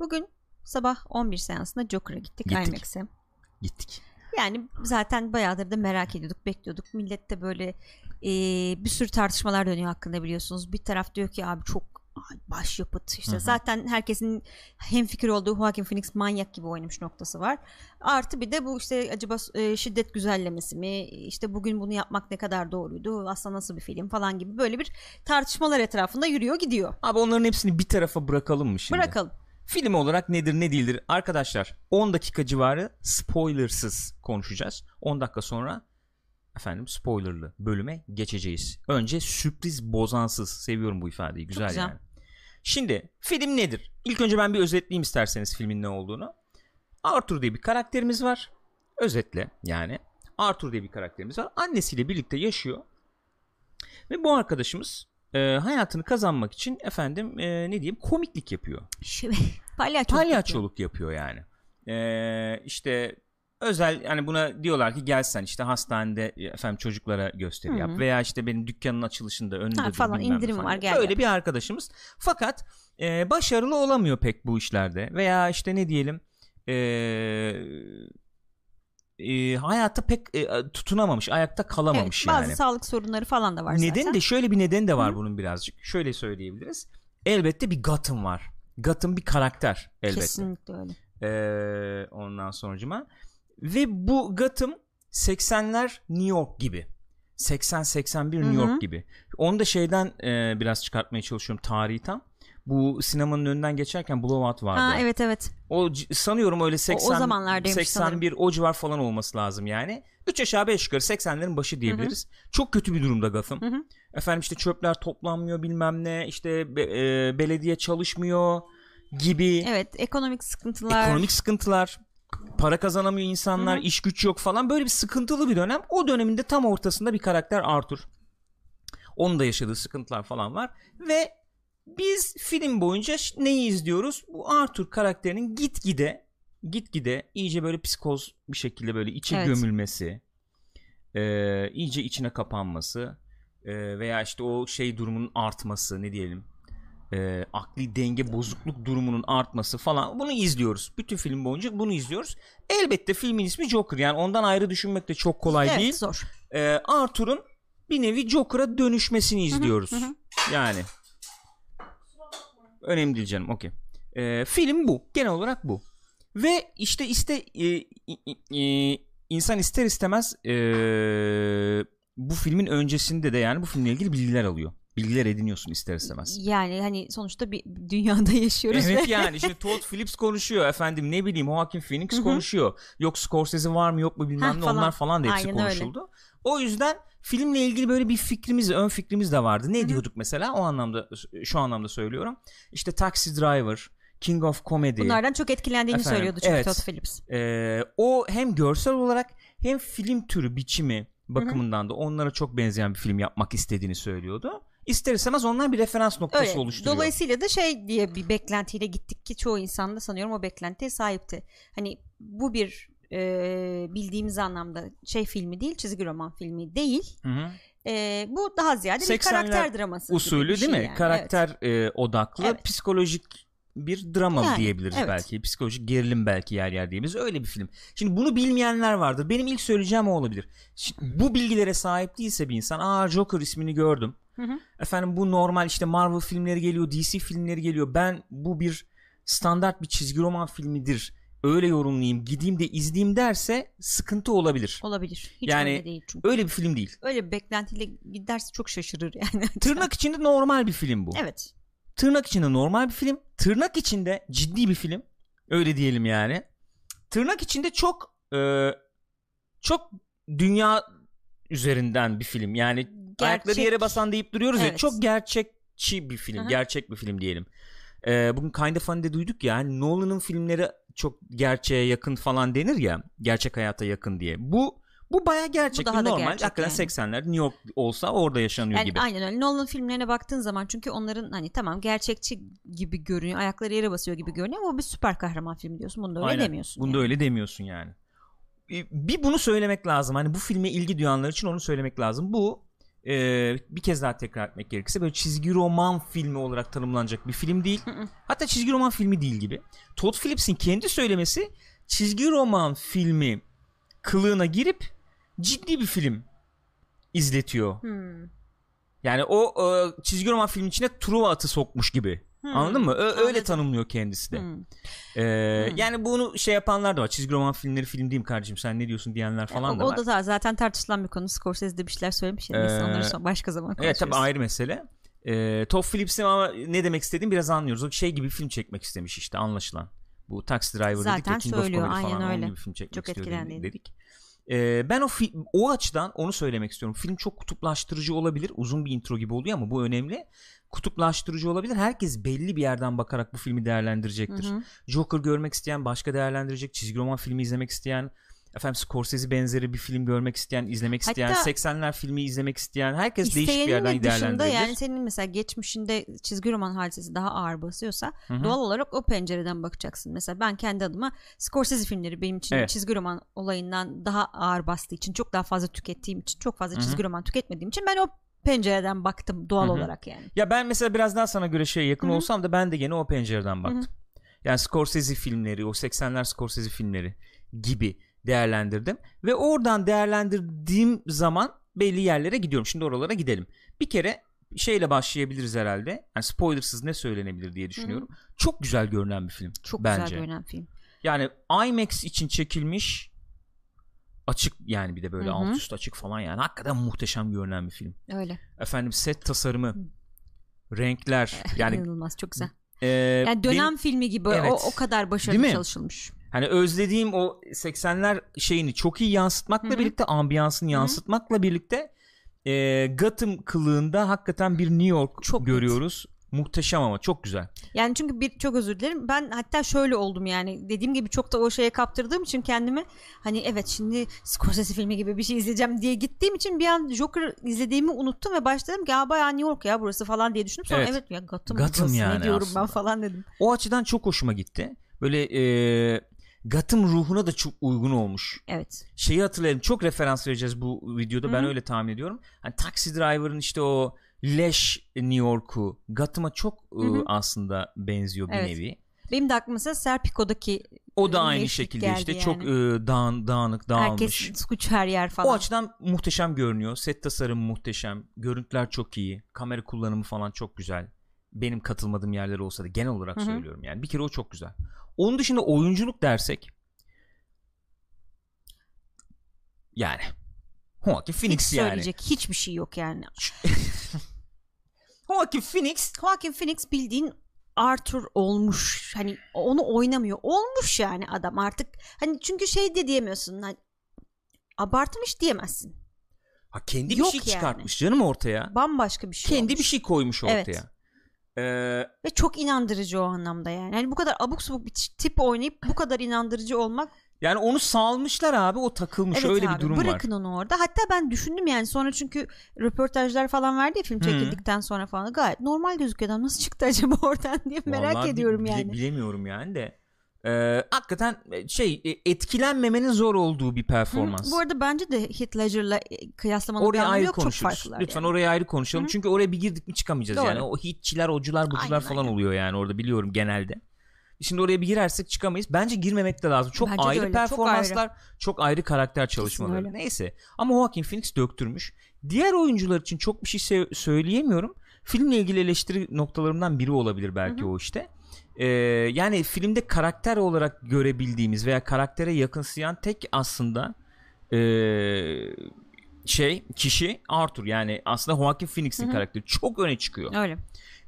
Bugün sabah 11 seansında Joker'a gittik, Gittik. IMAX'e. Gittik. Yani zaten bayağıdır da merak ediyorduk, bekliyorduk. Millet de böyle e, bir sürü tartışmalar dönüyor hakkında biliyorsunuz. Bir taraf diyor ki abi çok başyapıt işte Hı hı. zaten herkesin hemfikir olduğu Joaquin Phoenix manyak gibi oynamış noktası var. Artı bir de bu işte acaba e, şiddet güzellemesi mi işte bugün bunu yapmak ne kadar doğruydu aslında nasıl bir film falan gibi böyle bir tartışmalar etrafında yürüyor gidiyor. Abi onların hepsini bir tarafa bırakalım mı şimdi? Bırakalım. Film olarak nedir ne değildir? Arkadaşlar 10 dakika civarı spoilersız konuşacağız. 10 dakika sonra efendim spoilerlı bölüme geçeceğiz. Önce sürpriz bozansız. Seviyorum bu ifadeyi. Güzel, güzel. yani. Şimdi film nedir? İlk önce ben bir özetleyeyim isterseniz filmin ne olduğunu. Arthur diye bir karakterimiz var. Özetle yani. Arthur diye bir karakterimiz var. Annesiyle birlikte yaşıyor. Ve bu arkadaşımız e, hayatını kazanmak için efendim e, ne diyeyim komiklik yapıyor. Palyaço. Palyaçoluk yapıyor yani. Ee, işte özel yani buna diyorlar ki gelsen işte hastanede efendim çocuklara gösteri yap veya işte benim dükkanın açılışında önünde Ha, falan, indirim falan. var, gel Öyle yap. bir arkadaşımız. Fakat e, başarılı olamıyor pek bu işlerde veya işte ne diyelim e, e, hayata pek e, tutunamamış, ayakta kalamamış Evet, bazı yani. sağlık sorunları falan da var Neden zaten. de şöyle bir neden de var Hı. bunun birazcık. Şöyle söyleyebiliriz. Elbette bir Gotham var. Gotham bir karakter elbette. Kesinlikle öyle. Ee, ondan sonucuma ve bu Gotham 80'ler New York gibi 80-81 New. York gibi onu da şeyden e, biraz çıkartmaya çalışıyorum tarihi tam bu sinemanın önünden geçerken Blowout vardı Ha evet evet. o sanıyorum öyle 80 zamanlardaymış 81 o civar falan olması lazım yani 3 aşağı 5 yukarı 80'lerin başı diyebiliriz çok kötü bir durumda Gotham hı. Efendim işte çöpler toplanmıyor bilmem ne işte be- e, belediye çalışmıyor gibi. Evet ekonomik sıkıntılar. ekonomik sıkıntılar para kazanamıyor insanlar Hı hı. iş güç yok falan. Böyle bir sıkıntılı bir dönem. O döneminde tam ortasında bir karakter Arthur. Onun da yaşadığı sıkıntılar falan var. Ve biz film boyunca neyi izliyoruz? Bu Arthur karakterinin gitgide gitgide iyice böyle psikoz bir şekilde böyle içe Evet. gömülmesi e, iyice içine kapanması e, veya işte o şey durumunun artması ne diyelim e, akli denge bozukluk durumunun artması falan bunu izliyoruz. Bütün film boyunca bunu izliyoruz. Elbette filmin ismi Joker yani ondan ayrı düşünmek de çok kolay evet, değil. zor. E, Arthur'un bir nevi Joker'a dönüşmesini izliyoruz. hı hı. Yani önemli değil canım okey. E, film bu genel olarak bu. Ve işte işte e, i- e, insan ister istemez e, bu filmin öncesinde de yani bu filmle ilgili bilgiler alıyor. Bilgiler ediniyorsun ister istemez. Yani hani sonuçta bir dünyada yaşıyoruz Evet ve yani işte Todd Phillips konuşuyor efendim ne bileyim Joaquin Phoenix Hı hı. konuşuyor. Yok Scorsese var mı yok mu bilmem Heh, ne falan. onlar falan da hepsi Aynen öyle. konuşuldu. O yüzden filmle ilgili böyle bir fikrimiz ön fikrimiz de vardı. Ne Hı hı. diyorduk mesela o anlamda şu anlamda söylüyorum. İşte Taxi Driver, King of Comedy. bunlardan çok etkilendiğini Efendim, söylüyordu çünkü evet. Todd Phillips. Ee, o hem görsel olarak hem film türü biçimi bakımından da onlara çok benzeyen bir film yapmak istediğini söylüyordu. İster istemez onlar bir referans noktası Öyle. oluşturuyor. Dolayısıyla da şey diye bir beklentiyle gittik ki çoğu insan da sanıyorum o beklentiye sahipti. Hani bu bir e, bildiğimiz anlamda şey filmi değil, çizgi roman filmi değil. Hı hı. E, bu daha ziyade bir 80'ler karakter draması gibi usulü bir şey değil mi? yani. Karakter e, odaklı, Evet. psikolojik bir drama Yani, diyebiliriz evet. belki. Psikolojik gerilim belki yer yer diyebiliriz. Öyle bir film. Şimdi bunu bilmeyenler vardır. Benim ilk söyleyeceğim o olabilir. Şimdi bu bilgilere sahip değilse bir insan, aa Joker ismini gördüm. Hı hı. Efendim bu normal işte Marvel filmleri geliyor, DC filmleri geliyor. Ben bu bir standart bir çizgi roman filmidir. Öyle yorumlayayım, gideyim de izleyeyim derse sıkıntı olabilir. Olabilir. Hiç Yani öyle değil çünkü. Öyle bir film değil. Öyle bir beklentiyle giderse çok şaşırır yani. Tırnak içinde normal bir film bu. Evet. Tırnak içinde normal bir film. Tırnak içinde ciddi bir film. Öyle diyelim yani. Tırnak içinde çok e, çok dünya üzerinden bir film. Yani ayakları Gerçek- yere basan deyip duruyoruz ya. Evet. Çok gerçekçi bir film. Hı hı. Gerçek bir film diyelim. E, bugün Kind of Funny'de duyduk ya. Nolan'ın filmleri çok gerçeğe yakın falan denir ya. Gerçek hayata yakın diye. Bu bu baya gerçek. daha bir da normal. gerçek Hakikaten yani. 80'ler New York olsa orada yaşanıyor Yani gibi. aynen öyle. Nolan filmlerine baktığın zaman çünkü onların hani tamam gerçekçi gibi görünüyor. Ayakları yere basıyor gibi görünüyor ama bir süper kahraman filmi diyorsun. Bunu da öyle Aynen. demiyorsun. Bunda yani. öyle demiyorsun yani. Bir- Bir bunu söylemek lazım. Hani bu filme ilgi duyanlar için onu söylemek lazım. Bu e, bir kez daha tekrar etmek gerekirse böyle çizgi roman filmi olarak tanımlanacak bir film değil. Hatta çizgi roman filmi değil gibi. Todd Phillips'in kendi söylemesi çizgi roman filmi kılığına girip ciddi bir film izletiyor. Hmm. Yani o e, çizgi roman filmin içine Truva atı sokmuş gibi. Hmm. Anladın mı? Ö- öyle Anladım. tanımlıyor kendisi de. Hmm. Ee, Hmm. Yani bunu şey yapanlar da var. Çizgi roman filmleri film mi kardeşim sen ne diyorsun diyenler falan o, da o var. da zaten- tartışılan bir konu. Scorsese de bir şeyler söylemiş ya. Ee, onları başka zaman konuşuruz. Evet tabii ayrı mesele. Ee, Todd Phillips'in ama ne demek istediğini biraz anlıyoruz. O şey gibi film çekmek istemiş işte anlaşılan. Bu Taxi Driver dedik Zaten ya King of söylüyor, Comedy aynen falan öyle. gibi film çekmek Çok istiyor dedik. Ee, ben o o açıdan onu söylemek istiyorum. Film çok kutuplaştırıcı olabilir. Uzun bir intro gibi oluyor ama bu önemli. Kutuplaştırıcı olabilir. Herkes belli bir yerden bakarak bu filmi değerlendirecektir. Hı hı. Joker görmek isteyen başka değerlendirecek. Çizgi roman filmi izlemek isteyen efendim Scorsese benzeri bir film görmek isteyen, izlemek isteyen, Hatta 80'ler filmi izlemek isteyen herkes değişik bir yerden değerlendirebilir. yani senin mesela geçmişinde çizgi roman hadisesi daha ağır basıyorsa Hı hı. doğal olarak o pencereden bakacaksın. Mesela ben kendi adıma Scorsese filmleri benim için Evet. çizgi roman olayından daha ağır bastığı için çok daha fazla tükettiğim için çok fazla çizgi roman tüketmediğim için ben o pencereden baktım doğal Hı hı. olarak yani. Ya ben mesela biraz daha sana göre şeye yakın Hı hı. olsam da ben de gene o pencereden baktım. Yani Scorsese filmleri, o 80'ler Scorsese filmleri gibi değerlendirdim ve oradan değerlendirdiğim zaman belli yerlere gidiyorum. Şimdi oralara gidelim. Bir kere şeyle başlayabiliriz herhalde. Yani spoilersız ne söylenebilir diye düşünüyorum. Çok güzel görünen bir film Çok bence. güzel görünen film. Yani IMAX için çekilmiş açık yani bir de böyle Hı hı. alt üst açık falan yani hakikaten muhteşem görünen bir film. Öyle. Efendim set tasarımı, renkler yani İnanılmaz çok güzel. e, Yani dönem benim- filmi gibi Evet. o, o kadar başarılı çalışılmış. Hani özlediğim o 80'ler şeyini çok iyi yansıtmakla Hı hı. birlikte ambiyansını yansıtmakla birlikte e, Gotham kılığında hakikaten bir New York Çok net. görüyoruz. Muhteşem ama çok güzel. Yani çünkü bir çok özür dilerim. Ben hatta şöyle oldum yani. Dediğim gibi çok da o şeye kaptırdığım için kendimi hani evet şimdi Scorsese filmi gibi bir şey izleyeceğim diye gittiğim için bir an Joker izlediğimi unuttum ve başladım ki ya bayağı New York ya burası falan diye düşündüm. Sonra Evet. evet, ya Gotham, Gotham burası, yani ne diyorum aslında. ben falan dedim. O açıdan çok hoşuma gitti. Böyle e, Gotham ruhuna da çok uygun olmuş. Evet. şeyi hatırlayalım çok referans vereceğiz bu videoda ben Hı. öyle tahmin ediyorum. Hani Taxi Driver'ın işte o leş New York'u Gotham'a çok e, Hı hı. aslında benziyor bir Evet. nevi. Benim de aklıma mesela Serpico'daki O da aynı şekilde işte yani. çok e, dağın, dağınık dağılmış. herkes suç her yer falan. O açıdan muhteşem görünüyor. Set tasarımı muhteşem. Görüntüler çok iyi. Kamera kullanımı falan çok güzel. Benim katılmadığım yerler olsa da genel olarak Hı hı. söylüyorum yani. Bir kere o çok güzel. Onun dışında oyunculuk dersek yani Joaquin Hiç Phoenix yani. söyleyecek hiçbir şey yok yani. Joaquin Phoenix Joaquin Phoenix bildiğin Arthur olmuş. Hani onu oynamıyor. Olmuş yani adam artık. Hani çünkü şey de diyemiyorsun. Hani, abartmış diyemezsin. ha kendi bir Yok şey yani. çıkartmış canım ortaya. Bambaşka bir şey kendi olmuş. bir şey koymuş Evet. Ee, Ve çok inandırıcı o anlamda yani. Hani bu kadar abuk subuk bir tip oynayıp bu kadar inandırıcı olmak yani onu salmışlar abi o takılmış evet öyle abi, bir durum var. bırakın onu orada. Hatta ben düşündüm yani sonra çünkü röportajlar falan verdi ya film Hı. çekildikten sonra falan gayet normal gözüküyor adam nasıl çıktı acaba oradan diye merak Vallahi ediyorum bile- yani. bilemiyorum yani de. Ee, hakikaten şey e, etkilenmemenin zor olduğu bir performans. Hı, Bu arada bence de Heath Ledger'la e, kıyaslamanın bir Oraya ayrı yok. Çok konuşuruz. farklılar Lütfen yani. oraya ayrı konuşalım. Hı. Çünkü oraya bir girdik mi çıkamayacağız Doğru. yani. O hitçiler, ocular, bucular Aynen, falan aynen. oluyor yani orada biliyorum genelde. Şimdi oraya bir girersek çıkamayız. Bence girmemek de lazım. Çok Bence ayrı öyle, çok performanslar, çok ayrı. karakter çalışmaları. Neyse. Ama Joaquin Phoenix döktürmüş. Diğer oyuncular için çok bir şey söyleyemiyorum. Filmle ilgili eleştiri noktalarımdan biri olabilir belki Hı hı. o işte. Ee, yani filmde karakter olarak görebildiğimiz veya karaktere yakınsayan tek aslında ee, şey kişi Arthur yani aslında Joaquin Phoenix'in karakteri çok öne çıkıyor. Öyle.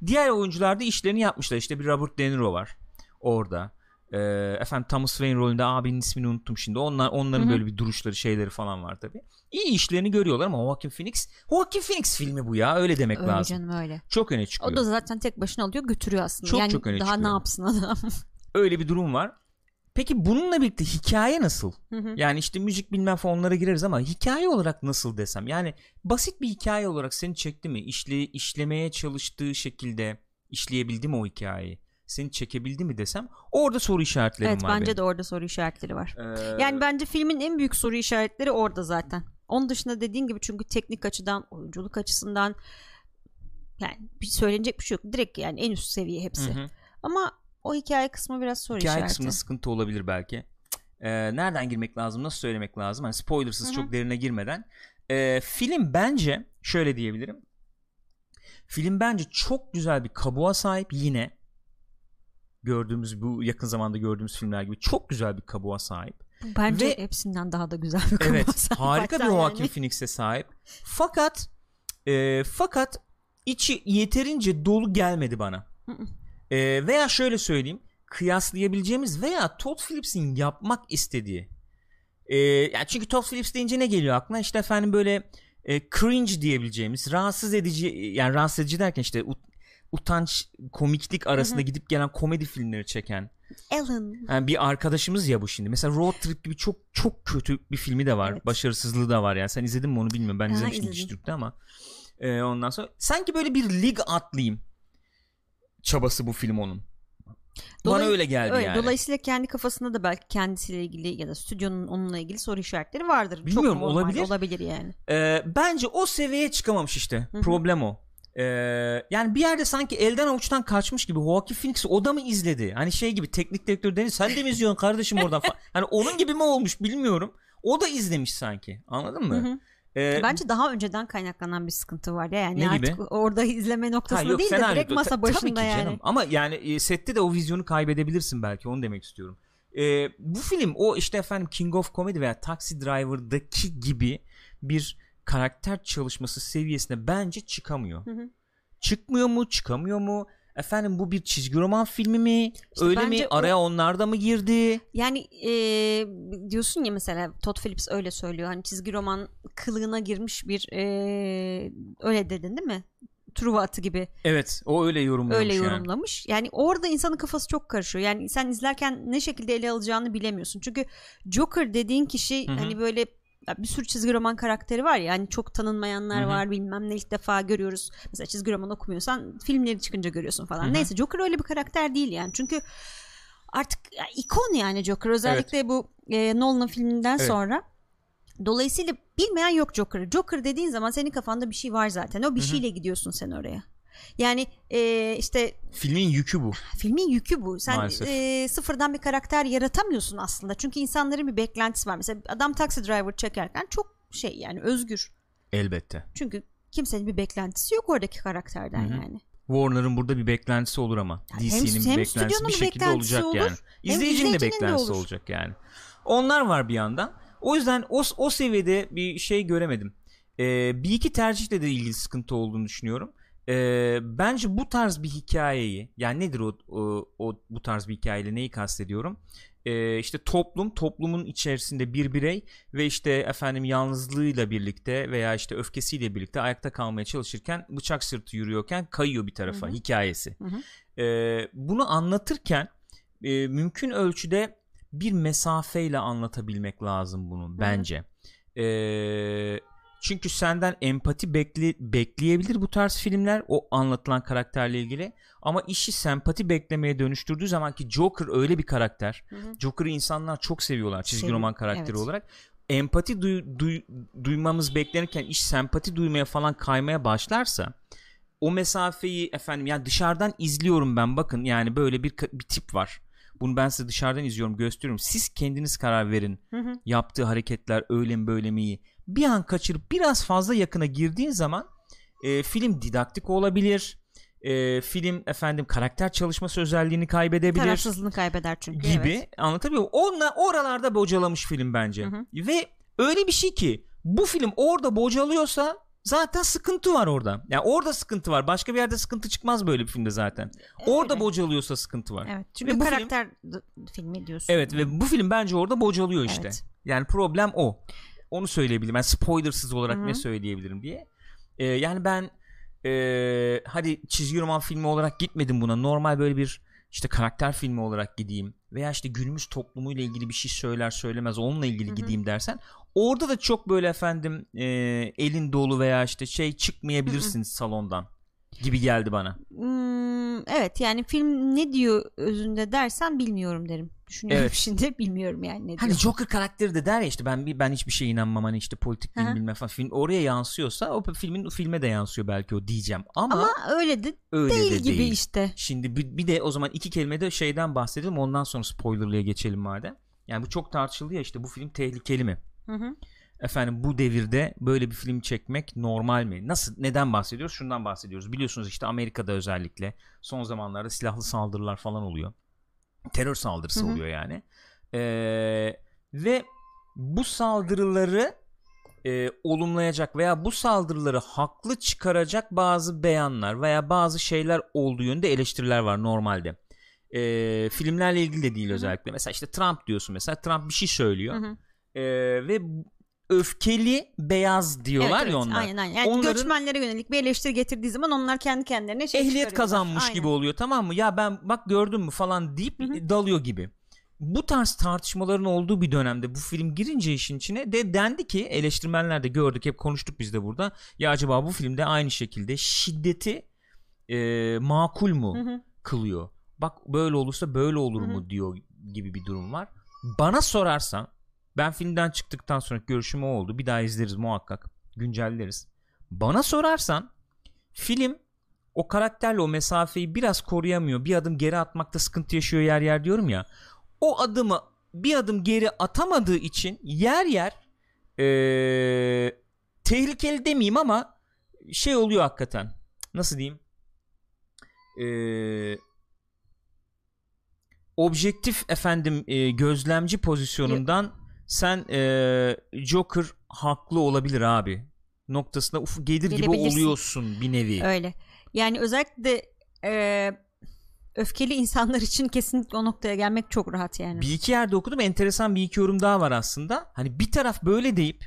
Diğer oyuncular da işlerini yapmışlar. İşte bir Robert De Niro var orada. Ee, efendim Thomas Wayne rolünde abinin ismini unuttum şimdi. Onlar onların Hı hı. böyle bir duruşları şeyleri falan var tabi. İyi işlerini görüyorlar ama Joaquin Phoenix Joaquin Phoenix filmi bu ya öyle demek Öyle lazım. canım öyle. Çok öne çıkıyor. O da zaten tek başına alıyor götürüyor aslında. Çok yani çok öne daha çıkıyor. ne yapsın adam. Öyle bir durum var. Peki bununla birlikte hikaye nasıl? Hı hı. Yani işte müzik bilmem falan onlara gireriz ama hikaye olarak nasıl desem? Yani basit bir hikaye olarak seni çekti mi? İşle, işlemeye çalıştığı şekilde işleyebildi mi o hikayeyi? Seni çekebildi mi desem orada soru işaretlerim evet var bence benim. de orada soru işaretleri var. Ee, Yani bence filmin en büyük soru işaretleri orada zaten. Onun dışında dediğin gibi çünkü teknik açıdan, oyunculuk açısından yani bir söylenecek bir şey yok. Direkt yani en üst seviye hepsi. Hı hı. Ama o hikaye kısmı biraz soru Hikaye işareti. kısmında sıkıntı olabilir belki. Ee, nereden girmek lazım? Nasıl söylemek lazım? Hani spoilersız Hı hı. çok derine girmeden. Ee, film bence şöyle diyebilirim. Film bence çok güzel bir kabuğa sahip yine gördüğümüz bu yakın zamanda gördüğümüz filmler gibi çok güzel bir kabuğa sahip. Bence Ve- hepsinden daha da güzel bir Evet, harika bir Joaquin yani. Phoenix'e sahip. Fakat e, fakat içi yeterince dolu gelmedi bana. E, veya şöyle söyleyeyim, kıyaslayabileceğimiz veya Todd Phillips'in yapmak istediği. E, yani çünkü Todd Phillips deyince ne geliyor aklına? İşte efendim böyle e, cringe diyebileceğimiz, rahatsız edici yani rahatsız edici derken işte ut- utanç, komiklik arasında gidip gelen komedi filmleri çeken Alan. yani bir arkadaşımız ya bu şimdi. Mesela Road Trip gibi çok çok kötü bir filmi de var. Evet. Başarısızlığı da var yani. Sen izledin mi onu bilmiyorum. Ben Ha, izlemiştim izledim. Dijitürk'te ama. Ee, ondan sonra sanki böyle bir lig atlayayım çabası bu film onun. Bana Dolay- öyle geldi Öyle, yani. Dolayısıyla kendi kafasında da belki kendisiyle ilgili ya da stüdyonun onunla ilgili soru işaretleri vardır. Bilmiyorum, Çok normal, olabilir. Olabilir yani. Ee, bence o seviyeye çıkamamış işte. Hı hı. Problem o. Ee, yani bir yerde sanki elden avuçtan kaçmış gibi Joaquin Phoenix o da mı izledi? Hani şey gibi teknik direktör Deniz sen de mi izliyorsun kardeşim oradan falan. Hani onun gibi mi olmuş bilmiyorum. O da izlemiş sanki. Anladın mı? Hı hı. Ee, Bence daha önceden kaynaklanan bir sıkıntı var ya yani Ne artık gibi? orada izleme Ha, noktasında yok, değil de direkt Ta- masa tabii başında ki yani. canım. Ama yani sette de o vizyonu kaybedebilirsin belki onu demek istiyorum. E, bu film o işte efendim King of Comedy veya Taxi Driver'daki gibi bir karakter çalışması seviyesine bence çıkamıyor. Hı hı. Çıkmıyor mu? Çıkamıyor mu? Efendim bu bir çizgi roman filmi mi? İşte Öyle mi? o- Araya onlar da mı girdi? Yani e, diyorsun ya mesela Todd Phillips öyle söylüyor. Hani çizgi roman kılığına girmiş bir e, öyle dedin değil mi? Truva atı gibi Evet, o öyle yorumlamış öyle yani. yorumlamış. Yani orada insanın kafası çok karışıyor. Yani sen izlerken ne şekilde ele alacağını bilemiyorsun. Çünkü Joker dediğin kişi Hı hı. hani böyle bir sürü çizgi roman karakteri var ya hani çok tanınmayanlar Hı hı. var bilmem ne ilk defa görüyoruz. Mesela çizgi roman okumuyorsan filmleri çıkınca görüyorsun falan. Hı hı. Neyse Joker öyle bir karakter değil yani. Çünkü artık ya, ikon yani Joker özellikle bu e, Nolan'ın filminden Evet. sonra. Dolayısıyla bilmeyen yok Joker'ı. Joker dediğin zaman senin kafanda bir şey var zaten. O bir Hı hı. şeyle gidiyorsun sen oraya. Yani e, işte Filmin yükü bu. filmin yükü bu. Sen Maalesef. e, sıfırdan bir karakter yaratamıyorsun aslında. Çünkü insanların bir beklentisi var. Mesela adam Taxi Driver çekerken çok şey yani özgür. Elbette. Çünkü kimsenin bir beklentisi yok oradaki karakterden Hı hı. yani. Warner'ın burada bir beklentisi olur ama. Yani DC'nin hem- bir hem beklentisi stüdyonun bir bir şekilde beklentisi olacak olur, yani. İzleyicinin de de beklentisi olur. olacak yani. Onlar var bir yandan. O yüzden o, o seviyede bir şey göremedim. Ee, bir iki tercihle de ilgili sıkıntı olduğunu düşünüyorum. Ee, bence bu tarz bir hikayeyi yani nedir o, o, o bu tarz bir hikayeyle neyi kastediyorum? Ee, işte toplum toplumun içerisinde bir birey ve işte efendim yalnızlığıyla birlikte veya işte öfkesiyle birlikte ayakta kalmaya çalışırken bıçak sırtı yürüyorken kayıyor bir tarafa Hı hı. hikayesi. Hı hı. Ee, bunu anlatırken e, mümkün ölçüde bir mesafeyle anlatabilmek lazım bunu bence. Ee, çünkü senden empati bekle, bekleyebilir bu tarz filmler o anlatılan karakterle ilgili ama işi sempati beklemeye dönüştürdüğü zaman ki Joker öyle bir karakter. Hı hı. Joker'ı insanlar çok seviyorlar çizgi Seviyor, roman karakteri evet. olarak. Empati duy- duy- duymamız beklenirken iş sempati duymaya falan kaymaya başlarsa o mesafeyi efendim yani dışarıdan izliyorum ben bakın yani böyle bir, bir tip var. Bunu ben size dışarıdan izliyorum gösteriyorum. Siz kendiniz karar verin. Hı hı. Yaptığı hareketler öyle mi böyle mi iyi. Bir an kaçırıp biraz fazla yakına girdiğin zaman e, film didaktik olabilir. E, film efendim karakter çalışması özelliğini kaybedebilir Tarafsızlığını kaybeder çünkü. gibi evet. anlatabiliyor muyum? Onla, oralarda bocalamış film bence. Hı hı. Ve öyle bir şey ki bu film orada bocalıyorsa zaten sıkıntı var orada. Yani orada sıkıntı var. Başka bir yerde sıkıntı çıkmaz böyle bir filmde zaten. Orada Evet. bocalıyorsa sıkıntı var. Evet. Çünkü Ve bu karakter d- filmi diyorsun. Evet ve bu film bence orada bocalıyor işte. Evet. Yani problem o. Onu söyleyebilirim. Yani spoilersız olarak Hı hı. ne söyleyebilirim diye. Ee, yani ben ee, hadi çizgi roman filmi olarak gitmedim buna. Normal böyle bir işte karakter filmi olarak gideyim veya işte günümüz toplumuyla ilgili bir şey söyler söylemez onunla ilgili Hı hı. gideyim dersen orada da çok böyle efendim ee, elin dolu veya işte şey çıkmayabilirsin salondan gibi geldi bana. Hmm, evet yani film ne diyor özünde dersen bilmiyorum derim. Düşünüyorum Evet. şimdi bilmiyorum yani ne diyor. Hani Joker karakteri de der ya işte ben bir ben hiçbir şeye inanmam hani işte politik hı. bilmem falan film oraya yansıyorsa o filmin filme de yansıyor belki o diyeceğim ama, Ama öyle de öyle değil de gibi değil. işte. Şimdi bir, bir de o zaman iki kelime de şeyden bahsedelim ondan sonra spoilerlıya geçelim madem. Yani bu çok tartışıldı ya işte bu film tehlikeli mi? Hı hı. Efendim bu devirde böyle bir film çekmek normal mi? Nasıl neden bahsediyoruz? Şundan bahsediyoruz. Biliyorsunuz işte Amerika'da özellikle son zamanlarda silahlı saldırılar falan oluyor. Terör saldırısı Hı hı. oluyor yani. Ee, ve bu saldırıları e, olumlayacak veya bu saldırıları haklı çıkaracak bazı beyanlar veya bazı şeyler olduğu yönde eleştiriler var normalde. Ee, filmlerle ilgili de değil özellikle. Mesela işte Trump diyorsun mesela. Trump bir şey söylüyor. Hı hı. Ee, ve öfkeli beyaz diyorlar Evet, ya evet, onlar. Aynen aynen. Yani Onların- göçmenlere yönelik bir eleştiri getirdiği zaman onlar kendi kendilerine şey Ehliyet kazanmış Aynen. gibi oluyor tamam mı? Ya ben bak gördün mü falan deyip Hı hı. dalıyor gibi. Bu tarz tartışmaların olduğu bir dönemde bu film girince işin içine de dendi ki eleştirmenler de gördük hep konuştuk biz de burada. Ya acaba bu filmde aynı şekilde şiddeti e, makul mu Hı hı. kılıyor? Bak böyle olursa böyle olur Hı hı. mu diyor gibi bir durum var. Bana sorarsan ben filmden çıktıktan sonra görüşüm o oldu. Bir daha izleriz muhakkak. Güncelleriz. Bana sorarsan film o karakterle o mesafeyi biraz koruyamıyor. Bir adım geri atmakta sıkıntı yaşıyor yer yer diyorum ya. O adımı bir adım geri atamadığı için yer yer eee, tehlikeli demeyeyim ama şey oluyor hakikaten. Nasıl diyeyim? Eee objektif efendim e, gözlemci pozisyonundan sen e, Joker haklı olabilir abi noktasına uf, gelir gibi oluyorsun bir nevi. Öyle. Yani özellikle e, öfkeli insanlar için kesinlikle o noktaya gelmek çok rahat yani. Bir iki yerde okudum enteresan bir iki yorum daha var aslında. Hani bir taraf böyle deyip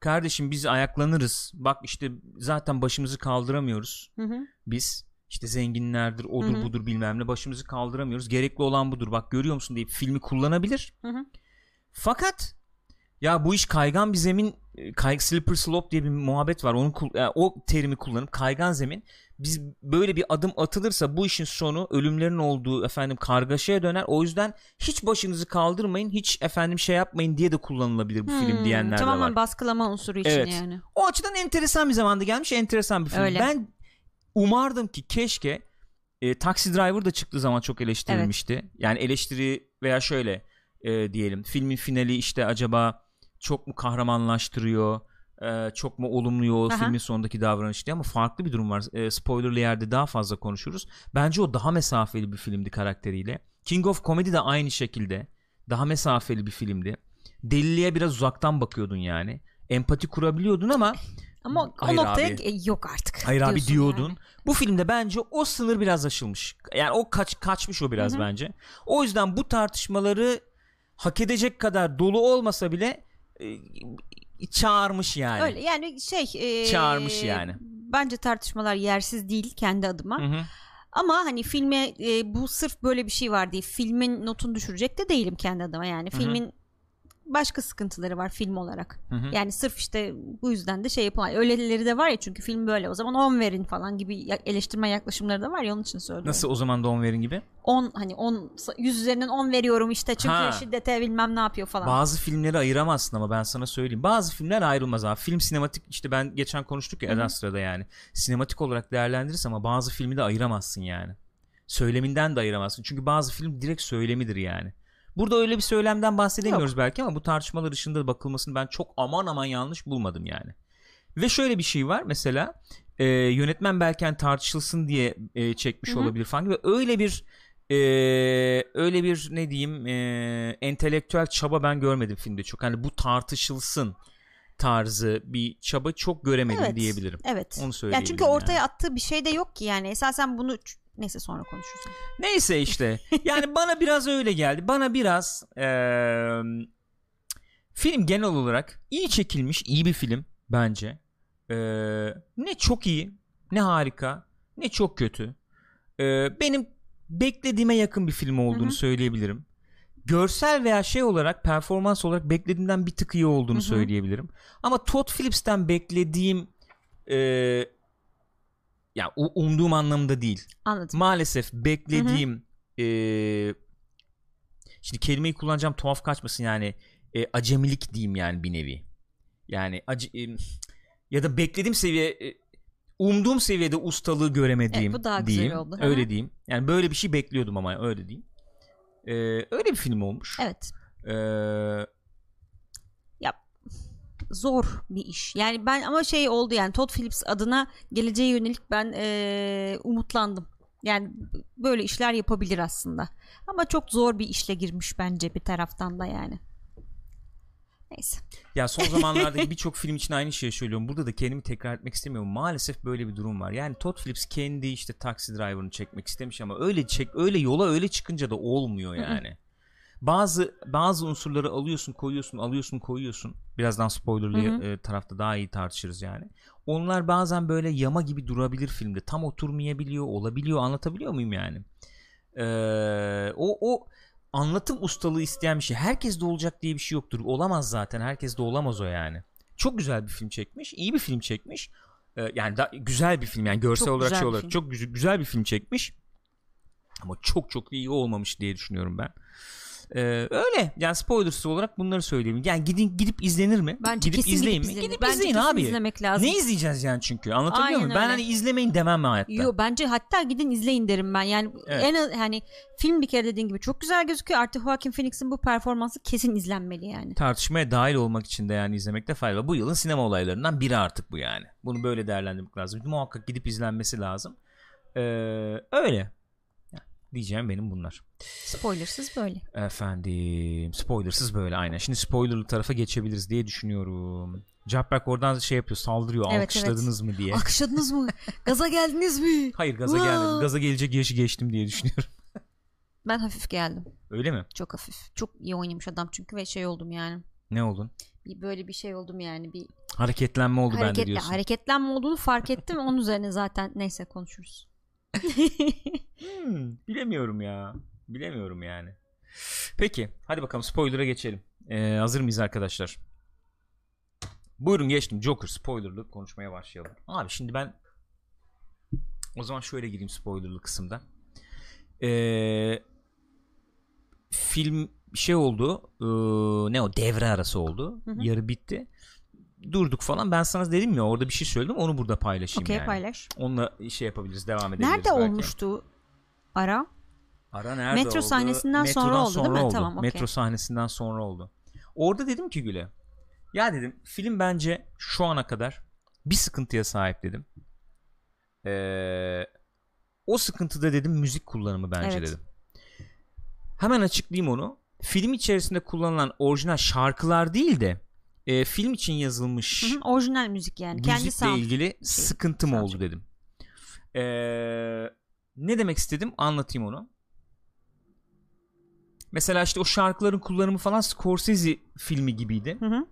kardeşim biz ayaklanırız. Bak işte zaten başımızı kaldıramıyoruz Hı hı. biz. İşte zenginlerdir, odur Hı hı. budur bilmem ne başımızı kaldıramıyoruz. Gerekli olan budur. Bak görüyor musun deyip filmi kullanabilir. Hı hı. Fakat ya bu iş kaygan bir zemin kay, slipper slope diye bir muhabbet var. Onu yani o terimi kullanıp kaygan zemin biz böyle bir adım atılırsa bu işin sonu ölümlerin olduğu efendim kargaşaya döner. O yüzden hiç başınızı kaldırmayın, hiç efendim şey yapmayın diye de kullanılabilir bu film Hmm, diyenler de tamamen var. baskılama unsuru için Evet. yani. O açıdan enteresan bir zamanda gelmiş, enteresan bir film. Öyle. Ben umardım ki keşke e, Taxi Driver da çıktığı zaman çok eleştirilmişti. Yani eleştiri veya şöyle e, diyelim filmin finali işte acaba çok mu kahramanlaştırıyor e, çok mu olumluyor o Aha. filmin sonundaki davranış diye ama farklı bir durum var. E, spoilerlı yerde daha fazla konuşuruz. Bence o daha mesafeli bir filmdi karakteriyle. King of Comedy de aynı şekilde daha mesafeli bir filmdi. Deliliğe biraz uzaktan bakıyordun yani. Empati kurabiliyordun ama Ama o Hayır noktaya abi. e, yok artık. Hayır abi diyordun. yani. Bu filmde bence o sınır biraz aşılmış. Yani o kaç kaçmış o biraz Hı hı. bence. O yüzden bu tartışmaları hak edecek kadar dolu olmasa bile e, çağırmış yani. Öyle yani şey e, Çağırmış yani. Bence tartışmalar yersiz değil kendi adıma. Hı hı. Ama hani filme e, bu sırf böyle bir şey var diye filmin notunu düşürecek de değilim kendi adıma. Yani Hı hı. Başka sıkıntıları var film olarak. Hı hı. Yani sırf işte bu yüzden de şey yapılan öyleleri de var ya çünkü film böyle o zaman 10 verin falan gibi eleştirmen yaklaşımları da var ya onun için söylüyorum. Nasıl o zaman don verin gibi? 10 hani 10 100 üzerinden 10 veriyorum işte çünkü Ha. şiddete bilmem ne yapıyor falan. Bazı filmleri ayıramazsın ama ben sana söyleyeyim. Bazı filmler ayrılmaz abi. Film sinematik işte ben geçen konuştuk ya. Erastra'da yani. Sinematik olarak değerlendirirsin ama bazı filmi de ayıramazsın yani. Söyleminden de ayıramazsın. Çünkü bazı film direkt söylemidir yani. Burada öyle bir söylemden bahsedemiyoruz belki ama bu tartışmalar dışında da bakılmasını ben çok aman aman yanlış bulmadım yani. Ve şöyle bir şey var mesela e, yönetmen belki hani tartışılsın diye e, çekmiş Hı hı. olabilir falan gibi öyle bir e, öyle bir ne diyeyim e, entelektüel çaba ben görmedim filmde çok. Hani bu tartışılsın tarzı bir çaba çok göremedim Evet, diyebilirim. Evet. Onu söyleyebilirim. çünkü ortaya yani. attığı bir şey de yok ki yani esasen bunu neyse sonra konuşuruz. Neyse işte. Yani bana biraz öyle geldi. Bana biraz eee, film genel olarak iyi çekilmiş, iyi bir film bence. Eee, ne çok iyi, ne harika, ne çok kötü. Eee, benim beklediğime yakın bir film olduğunu Hı hı. söyleyebilirim. Görsel veya şey olarak, performans olarak beklediğimden bir tık iyi olduğunu Hı hı. söyleyebilirim. Ama Todd Phillips'ten beklediğim eee ya u- umduğum anlamda değil. Anladım. Maalesef beklediğim eee, şimdi kelimeyi kullanacağım tuhaf kaçmasın yani e, acemilik diyeyim yani bir nevi. Yani acı e, ya da beklediğim seviye e, umduğum seviyede ustalığı göremediğim Evet, bu daha güzel diyeyim. oldu. Öyle diyeyim. Yani böyle bir şey bekliyordum ama öyle diyeyim. Ee, öyle bir film olmuş. Evet. Ee, Zor bir iş. Yani ben ama şey oldu yani Todd Phillips adına geleceğe yönelik ben eee, umutlandım. Yani böyle işler yapabilir aslında. Ama çok zor bir işle girmiş bence bir taraftan da yani. Neyse. ya son zamanlardaki birçok film için aynı şeyi söylüyorum. Burada da kendimi tekrar etmek istemiyorum. Maalesef böyle bir durum var. Yani Todd Phillips kendi işte Taxi Driver'ını çekmek istemiş ama öyle çek öyle yola öyle çıkınca da olmuyor yani. bazı bazı unsurları alıyorsun, koyuyorsun, alıyorsun, koyuyorsun. Birazdan spoilerlı e, tarafta daha iyi tartışırız yani. Onlar bazen böyle yama gibi durabilir filmde. Tam oturmayabiliyor, olabiliyor. Anlatabiliyor muyum yani? Ee, o o anlatım ustalığı isteyen bir şey. Herkes de olacak diye bir şey yoktur. Olamaz zaten. Herkes de olamaz o yani. Çok güzel bir film çekmiş. iyi bir film çekmiş. Ee, yani da, güzel bir film yani görsel Çok olarak şey olarak film. çok güzel, güzel bir film çekmiş. Ama çok çok iyi olmamış diye düşünüyorum ben. Ee, öyle yani spoilersız olarak bunları söyleyeyim. Yani gidin gidip izlenir mi? Bence gidip kesin izleyin gidip mi? Gidip Bence izleyin abi. izlemek lazım. Ne izleyeceğiz yani çünkü anlatabiliyor Aynen muyum? Ben hani izlemeyin demem hayatta? Yo bence hatta gidin izleyin derim ben. Yani Evet. en hani film bir kere dediğin gibi çok güzel gözüküyor. Artık Joaquin Phoenix'in bu performansı kesin izlenmeli yani. tartışmaya dahil olmak için de yani izlemekte fayda var. Bu yılın sinema olaylarından biri artık bu yani. Bunu böyle değerlendirmek lazım. Muhakkak gidip izlenmesi lazım. Ee, öyle. Diyeceğim benim bunlar. Spoilersız böyle. Efendim spoilersız böyle aynen. Şimdi spoilerlı tarafa geçebiliriz diye düşünüyorum. Cabberk oradan şey yapıyor saldırıyor Evet, alkışladınız mı diye. Akışladınız mı? Gaza geldiniz mi? Hayır gaza Vaa! gelmedim. Gaza gelecek yaşı geçtim diye düşünüyorum. Ben hafif geldim. Öyle mi? Çok hafif. Çok iyi oynamış adam çünkü ve şey oldum yani. Ne oldun? Bir böyle bir şey oldum yani. Bir Hareketlenme oldu bende hareketle, diyorsun. hareketlenme olduğunu fark ettim. Onun üzerine zaten neyse konuşuruz. Hmm, bilemiyorum ya. Bilemiyorum yani. Peki hadi bakalım spoiler'a geçelim. Ee, hazır mıyız arkadaşlar? Buyurun geçtim. Joker spoilerlı konuşmaya başlayalım. Abi şimdi ben o zaman şöyle gireyim spoilerlı kısımda. Ee, film şey oldu. ee, ne o devre arası oldu. Hı hı. Yarı bitti. Durduk falan. Ben sana dedim ya orada bir şey söyledim. Onu burada paylaşayım Okey yani. paylaş. Onunla şey yapabiliriz. Devam edebiliriz. Nerede belki. olmuştu ara? Ara nerede Metro oldu? sahnesinden sonra Metrodan oldu değil mi? oldu. Tamam, okey. Metro sahnesinden sonra oldu. Orada dedim ki Güle. Ya dedim film bence şu ana kadar bir sıkıntıya sahip dedim. Ee, o sıkıntıda dedim müzik kullanımı bence Evet. dedim. Hemen açıklayayım onu. Film içerisinde kullanılan orijinal şarkılar değil de e, film için yazılmış Hı hı, orijinal müzik yani. Kendi müzikle sound. ilgili sıkıntım soundtrack. oldu dedim. Ee, ne demek istedim anlatayım onu. Mesela işte o şarkıların kullanımı falan Scorsese filmi gibiydi. Hı hı.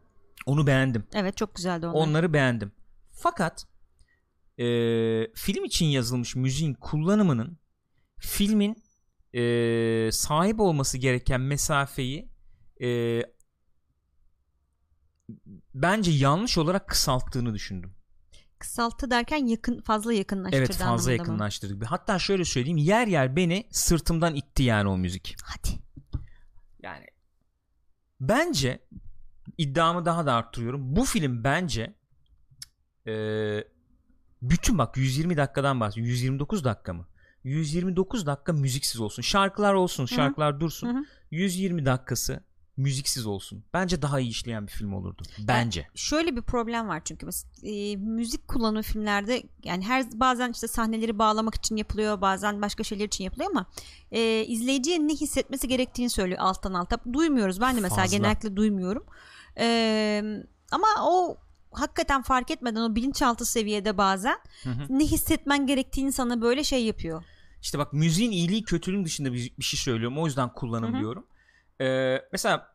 Onu beğendim. Evet çok güzeldi onlar. Onları beğendim. Fakat e, film için yazılmış müziğin kullanımının filmin e, sahip olması gereken mesafeyi e, bence yanlış olarak kısalttığını düşündüm. Kısalttı derken yakın fazla yakınlaştırdı Evet fazla anlamında mı? yakınlaştırdık. Hatta şöyle söyleyeyim yer yer beni sırtımdan itti yani o müzik. Hadi. Yani bence iddiamı daha da arttırıyorum. Bu film bence eee, bütün bak 120 dakikadan bahsediyorum. 129 dakika mı? 129 dakika müziksiz olsun. Şarkılar olsun, şarkılar dursun. Hı hı. 120 dakikası müziksiz olsun. Bence daha iyi işleyen bir film olurdu. Bence. Şöyle bir problem var çünkü e, müzik kullanımı filmlerde yani her bazen işte sahneleri bağlamak için yapılıyor bazen başka şeyler için yapılıyor ama e, izleyiciye ne hissetmesi gerektiğini söylüyor alttan alta duymuyoruz ben de mesela Fazla. genellikle duymuyorum E, ama o hakikaten fark etmeden o bilinçaltı seviyede bazen Hı hı. ne hissetmen gerektiğini sana böyle şey yapıyor İşte bak müziğin iyiliği kötülüğün dışında bir, bir şey söylüyorum. O yüzden kullanım Hı hı. diyorum. Ee, mesela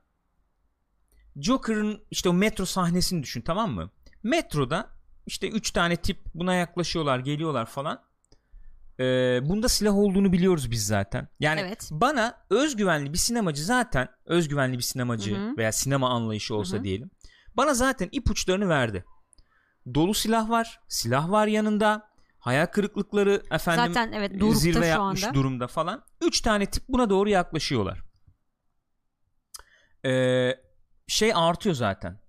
Joker'ın işte o metro sahnesini düşün tamam mı? Metroda işte üç tane tip buna yaklaşıyorlar geliyorlar falan. Ee, bunda silah olduğunu biliyoruz biz zaten. Yani Evet. bana özgüvenli bir sinemacı zaten özgüvenli bir sinemacı Hı hı. veya sinema anlayışı olsa Hı hı. diyelim. Bana zaten ipuçlarını verdi. Dolu silah var, silah var yanında. Hayal kırıklıkları efendim Zaten evet dorukta zirve şu yapmış anda. durumda falan. Üç tane tip buna doğru yaklaşıyorlar. Ee, şey artıyor zaten.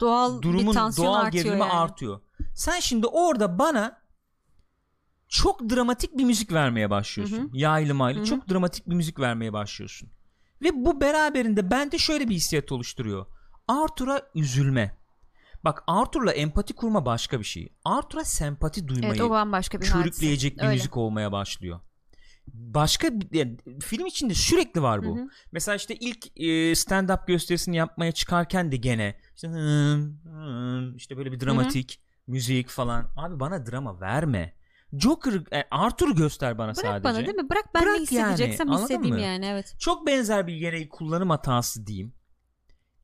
Doğal Durumun bir tansiyon doğal artıyor gerilimi yani. artıyor. Sen şimdi orada bana çok dramatik bir müzik vermeye başlıyorsun. Hı hı. Yaylı maylı çok dramatik bir müzik vermeye başlıyorsun. Ve bu beraberinde bende şöyle bir hissiyat oluşturuyor. Arthur'a üzülme. Bak Arthur'la empati kurma başka bir şey. Arthur'a sempati duymayı Evet o bambaşka bir hadise. körükleyecek bir Öyle. müzik olmaya başlıyor. Başka yani film içinde sürekli var bu. Hı hı. Mesela işte ilk e, stand-up gösterisini yapmaya çıkarken de gene işte, hım, hım, işte böyle bir dramatik müzik falan. Abi bana drama verme. Joker, e, Arthur'u göster bana Bırak sadece. bana değil mi? Bırak ben Bırak ne hissedeceksem yani, hissedeyim mı? yani evet. Çok benzer bir gene kullanım hatası diyeyim.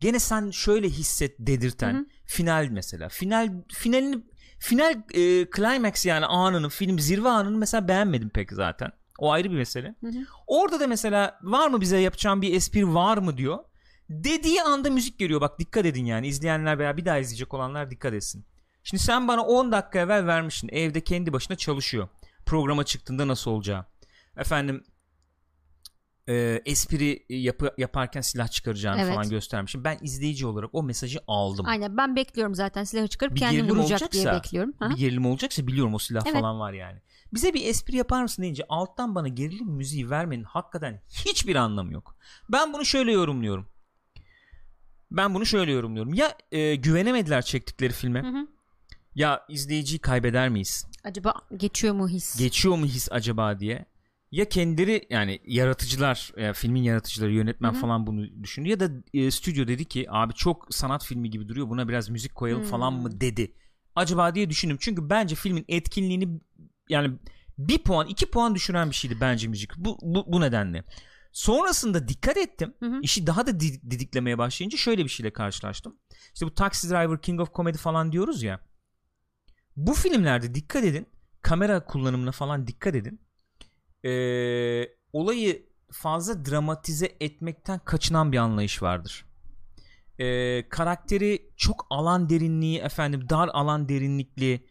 Gene sen şöyle hisset dedirten Hı hı. final mesela. Final finalini final e, climax yani anını film zirve anını mesela beğenmedim pek zaten. O ayrı bir mesele. Hı hı. Orada da mesela var mı bize yapacağım bir espri var mı diyor. Dediği anda müzik geliyor. Bak dikkat edin yani izleyenler veya bir daha izleyecek olanlar dikkat etsin. Şimdi sen bana 10 dakika evvel vermişsin. Evde kendi başına çalışıyor. Programa çıktığında nasıl olacağı. Efendim e, espri yapı, yaparken silah çıkaracağını Evet. falan göstermişim. Ben izleyici olarak o mesajı aldım. Aynen ben bekliyorum zaten silahı çıkarıp Bir kendim vuracak diye olacaksa- bekliyorum. Hı hı. bir gerilim olacaksa biliyorum o silah Evet. falan var yani. Bize bir espri yapar mısın deyince alttan bana gerilim müziği vermenin hakikaten hiçbir anlamı yok. Ben bunu şöyle yorumluyorum. Ben bunu şöyle yorumluyorum. Ya e, güvenemediler çektikleri filme. Hı hı. Ya izleyiciyi kaybeder miyiz? Acaba geçiyor mu his? Geçiyor mu his acaba diye. Ya kendileri yani yaratıcılar, e, filmin yaratıcıları, yönetmen Hı hı. falan bunu düşündü ya da e, stüdyo dedi ki abi çok sanat filmi gibi duruyor. Buna biraz müzik koyalım Hmm. falan mı dedi. Acaba diye düşündüm. Çünkü bence filmin etkinliğini yani bir puan, iki puan düşüren bir şeydi bence müzik. Bu bu, bu nedenle. Sonrasında dikkat ettim. Hı hı. İşi daha da di- didiklemeye başlayınca şöyle bir şeyle karşılaştım. İşte bu Taxi Driver, King of Comedy falan diyoruz ya. Bu filmlerde dikkat edin. Kamera kullanımına falan dikkat edin. Ee, olayı fazla dramatize etmekten kaçınan bir anlayış vardır. Ee, karakteri çok alan derinliği efendim dar alan derinlikli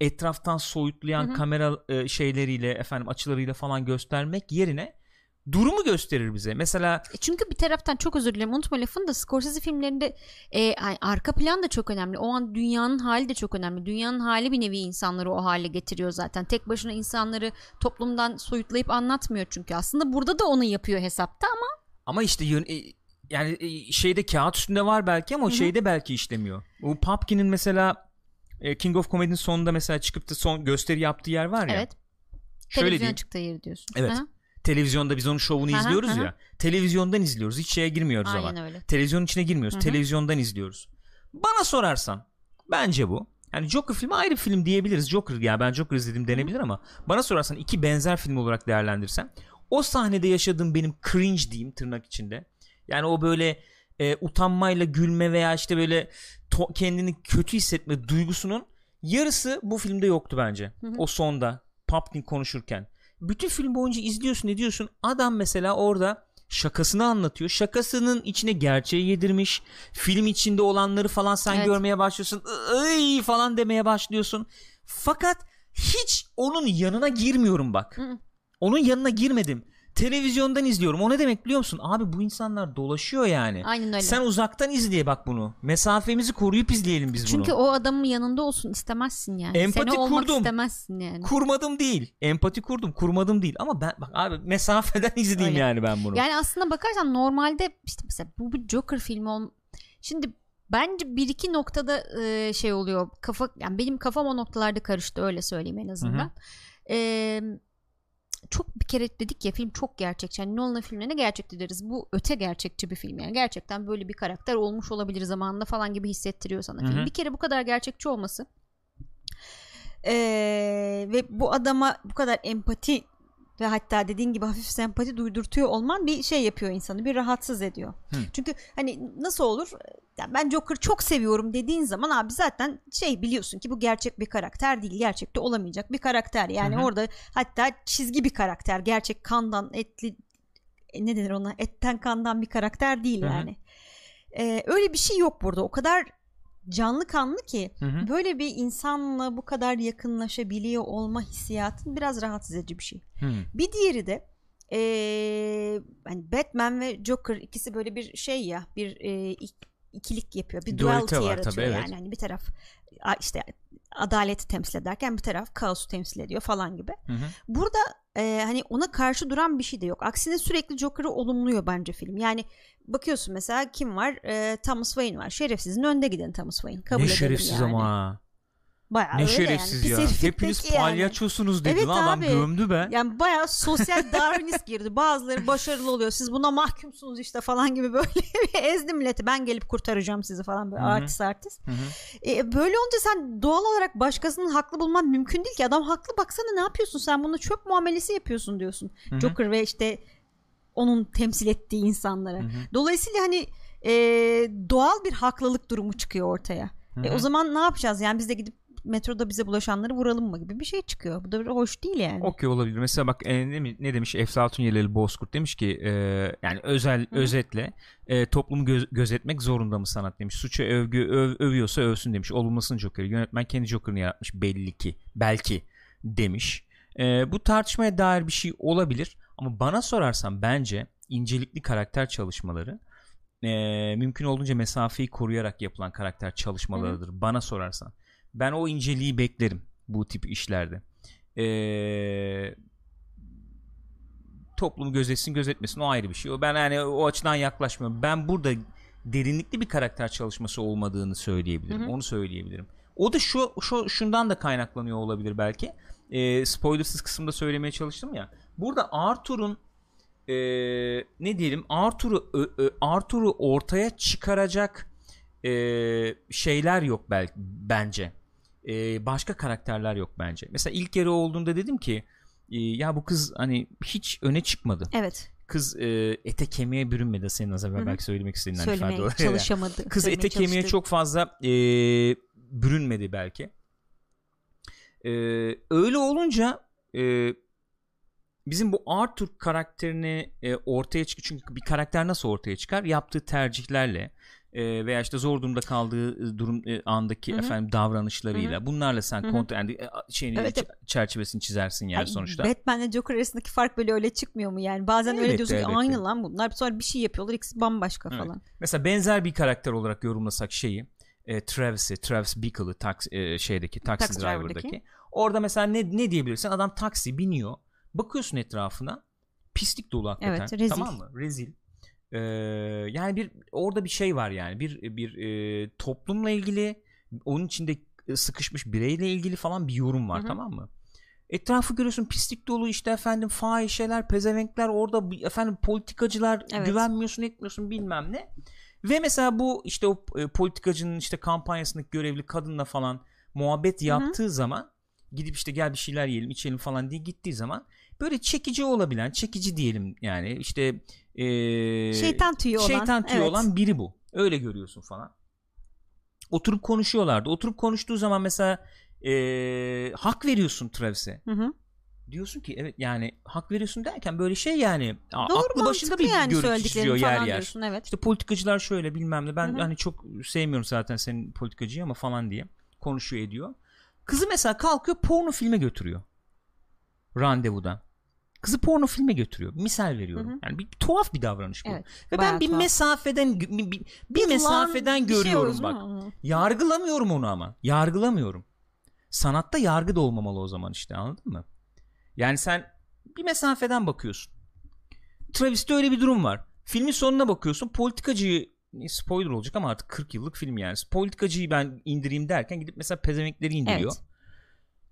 etraftan soyutlayan Hı hı. kamera e, şeyleriyle efendim açılarıyla falan göstermek yerine durumu gösterir bize. Mesela E Çünkü bir taraftan çok özür dilerim unutma lafını da Scorsese filmlerinde e, arka plan da çok önemli. O an dünyanın hali de çok önemli. Dünyanın hali bir nevi insanları o hale getiriyor zaten. Tek başına insanları toplumdan soyutlayıp anlatmıyor çünkü. Aslında burada da onu yapıyor hesapta ama ama işte e, yani e, şeyde kağıt üstünde var belki ama o Hı hı. şeyde belki işlemiyor. O Popkin'in mesela e, King of Comedy'nin sonunda mesela çıkıp da son gösteri yaptığı yer var ya. evet. Şöyle Televizyon diyeyim. çıktığı yeri diyorsun. Evet. Aha, Televizyonda biz onun şovunu Aha, izliyoruz aha. ya. Televizyondan izliyoruz. Hiç şeye girmiyoruz ama. Aynen öyle. Televizyonun içine girmiyoruz. Hı hı. Televizyondan izliyoruz. Bana sorarsan bence bu. Yani Joker filmi ayrı bir film diyebiliriz. Joker ya ben Joker izledim denebilir ama bana sorarsan iki benzer film olarak değerlendirsem o sahnede yaşadığım benim cringe diyeyim tırnak içinde. Yani o böyle e, utanmayla gülme veya işte böyle to- kendini kötü hissetme duygusunun yarısı bu filmde yoktu bence. Hı hı. O sonda Pumpkin konuşurken. Bütün film boyunca izliyorsun ne diyorsun? Adam mesela orada şakasını anlatıyor. Şakasının içine gerçeği yedirmiş. Film içinde olanları falan sen Evet. görmeye başlıyorsun. Iy falan demeye başlıyorsun. Fakat hiç onun yanına girmiyorum bak. Hı. Onun yanına girmedim. Televizyondan izliyorum. O ne demek biliyor musun? Abi bu insanlar dolaşıyor yani. Aynen öyle. Sen uzaktan izleye bak bunu. Mesafemizi koruyup izleyelim biz Çünkü bunu. o adamın yanında olsun istemezsin yani. Empati Seni olmak kurdum. istemezsin yani. Kurmadım değil. Empati kurdum. Kurmadım değil. Ama ben bak abi mesafeden izleyeyim Öyle. yani ben bunu. Yani aslında bakarsan normalde işte mesela bu bir Joker filmi ol. Şimdi bence bir iki noktada e, şey oluyor. Kafa yani benim kafam o noktalarda karıştı öyle söyleyeyim en azından. E, çok bir kere dedik ya film çok gerçekçi. Yani Nolan'ın filmlerine gerçekçi deriz. Bu öte gerçekçi bir film yani. Gerçekten böyle bir karakter olmuş olabilir zamanında falan gibi hissettiriyor sana film. Bir kere bu kadar gerçekçi olması e, ve bu adama bu kadar empati ve hatta dediğin gibi hafif sempati duydurtuyor olman bir şey yapıyor insanı bir rahatsız ediyor. Hı. Çünkü hani nasıl olur yani ben Joker çok seviyorum dediğin zaman abi zaten şey biliyorsun ki bu gerçek bir karakter değil gerçekte olamayacak bir karakter yani Hı hı. orada hatta çizgi bir karakter gerçek kandan etli e, ne denir ona etten kandan bir karakter değil Hı hı. yani. Ee, öyle bir şey yok burada o kadar canlı kanlı ki Hı hı. böyle bir insanla bu kadar yakınlaşabiliyor olma hissiyatın biraz rahatsız edici bir şey. Hı. Bir diğeri de eee, hani Batman ve Joker ikisi böyle bir şey ya bir ik- ikilik yapıyor. Bir Dualite duality var yaratıyor tabii, evet. yani. Hani bir taraf işte adaleti temsil ederken bir taraf kaosu temsil ediyor falan gibi. Hı hı. Burada e, hani ona karşı duran bir şey de yok. Aksine sürekli Joker'ı olumluyor bence film. Yani bakıyorsun mesela kim var? E, Thomas Wayne var. Şerefsizin önde giden Thomas Wayne. Kabul Ne şerefsiz yani. ama. Bayağı Ne şerefsiz yani. ya. Hepiniz yani. palyaçosunuz dedi Evet lan adam abi. gömdü be. Yani bayağı sosyal Darwinist girdi. Bazıları başarılı oluyor. Siz buna mahkumsunuz işte falan gibi böyle ezdi milleti. Ben gelip kurtaracağım sizi falan böyle Hı hı. artist artist. Hı hı. E, böyle olunca sen doğal olarak başkasının haklı bulman mümkün değil ki. Adam haklı baksana ne yapıyorsun sen bunu çöp muamelesi yapıyorsun diyorsun. Hı hı. Joker ve işte onun temsil ettiği insanlara. Hı hı. Dolayısıyla hani e, doğal bir haklılık durumu çıkıyor ortaya. E, o zaman ne yapacağız yani biz de gidip metroda bize bulaşanları vuralım mı gibi bir şey çıkıyor. Bu da hoş değil yani. Okey olabilir. Mesela bak e, ne, ne demiş Eflatun Yeleli Bozkurt demiş ki e, yani özel özetle e, toplumu göz- gözetmek zorunda mı sanat demiş. Suça övgü öv- övüyorsa övsün demiş. Olumlasın Joker'i. Yönetmen kendi Joker'ını yaratmış belli ki. Belki demiş. E, bu tartışmaya dair bir şey olabilir ama bana sorarsan bence incelikli karakter çalışmaları e, mümkün olduğunca mesafeyi koruyarak yapılan karakter çalışmalarıdır. Bana sorarsan. Ben o inceliği beklerim bu tip işlerde. Ee, toplumu gözetsin gözetmesin o ayrı bir şey. O Ben yani o açıdan yaklaşmıyorum. Ben burada derinlikli bir karakter çalışması olmadığını söyleyebilirim. Hı hı. Onu söyleyebilirim. O da şu, şu şundan da kaynaklanıyor olabilir belki. Ee, spoilersız kısımda söylemeye çalıştım ya. Burada Arthur'un ee, ne diyelim Arthur'u Arthur'u ortaya çıkaracak ee, şeyler yok belki bence. Ee, başka karakterler yok bence. Mesela ilk yarı olduğunda dedim ki e, ya bu kız hani hiç öne çıkmadı. Evet. Kız e, ete kemiğe bürünmedi senin az evvel belki söylemek istediğin hani Söylemeye ifade olarak. çalışamadı. Kız ete kemiğe çalıştı. çok fazla e, bürünmedi belki. E, öyle olunca e, bizim bu Arthur karakterini e, ortaya çıkıyor. Çünkü bir karakter nasıl ortaya çıkar? Yaptığı tercihlerle e, veya işte zor durumda kaldığı e, durum e, andaki Hı hı. efendim davranışlarıyla bunlarla sen Hı hı. kontrol yani e, şeyini Evet, ç- çerçevesini çizersin yani Ay, sonuçta. Batman'le Joker arasındaki fark böyle öyle çıkmıyor mu yani? Bazen öyle Elbette, diyorsun ki elbette. aynı lan bunlar. Sonra bir şey yapıyorlar ikisi bambaşka Evet. falan. Mesela benzer bir karakter olarak yorumlasak şeyi e, Travis'i, Travis Bickle'ı taksi, e, şeydeki taksi Taxi driver'daki. Driver'daki. Orada mesela ne ne diyebilirsin? Adam taksi biniyor. Bakıyorsun etrafına. Pislik dolu hakikaten. Evet, rezil. Tamam mı? Rezil. Ee, yani bir orada bir şey var yani. Bir bir e, toplumla ilgili onun içinde sıkışmış bireyle ilgili falan bir yorum var Hı hı. tamam mı? Etrafı görüyorsun pislik dolu işte efendim fahişeler, pezevenkler orada efendim politikacılar Evet. güvenmiyorsun etmiyorsun bilmem ne. Ve mesela bu işte o e, politikacının işte kampanyasındaki görevli kadınla falan muhabbet yaptığı zaman gidip işte gel bir şeyler yiyelim içelim falan diye gittiği zaman böyle çekici olabilen çekici diyelim yani işte e, Şeytan tüyü olan. şeytan tüyü evet. olan biri bu. Öyle görüyorsun falan. Oturup konuşuyorlardı. Oturup konuştuğu zaman mesela e, hak veriyorsun Travis'e. Hı hı. Diyorsun ki evet yani hak veriyorsun derken böyle şey yani Doğru aklı başında bir yani söylediklerini çiziyor yer yer. diyorsun evet. İşte politikacılar şöyle bilmem ne ben Hı hı. hani çok sevmiyorum zaten senin politikacıyı ama falan diye konuşuyor ediyor. Kızı mesela kalkıyor porno filme götürüyor. Randevudan. Kızı porno filme götürüyor. Misal veriyorum. Hı hı. Yani bir, bir tuhaf bir davranış bu. Evet, Ve ben bir tuhaf. mesafeden bir, bir, bir mesafeden şey görüyorum olsun bak. Yargılamıyorum onu ama. Yargılamıyorum. Sanatta yargı da olmamalı o zaman işte anladın mı? Yani sen bir mesafeden bakıyorsun. Travis'te öyle bir durum var. Filmin sonuna bakıyorsun. Politikacıyı spoiler olacak ama artık 40 yıllık film yani. Politikacıyı ben indireyim derken gidip mesela pezevenkleri indiriyor. Evet.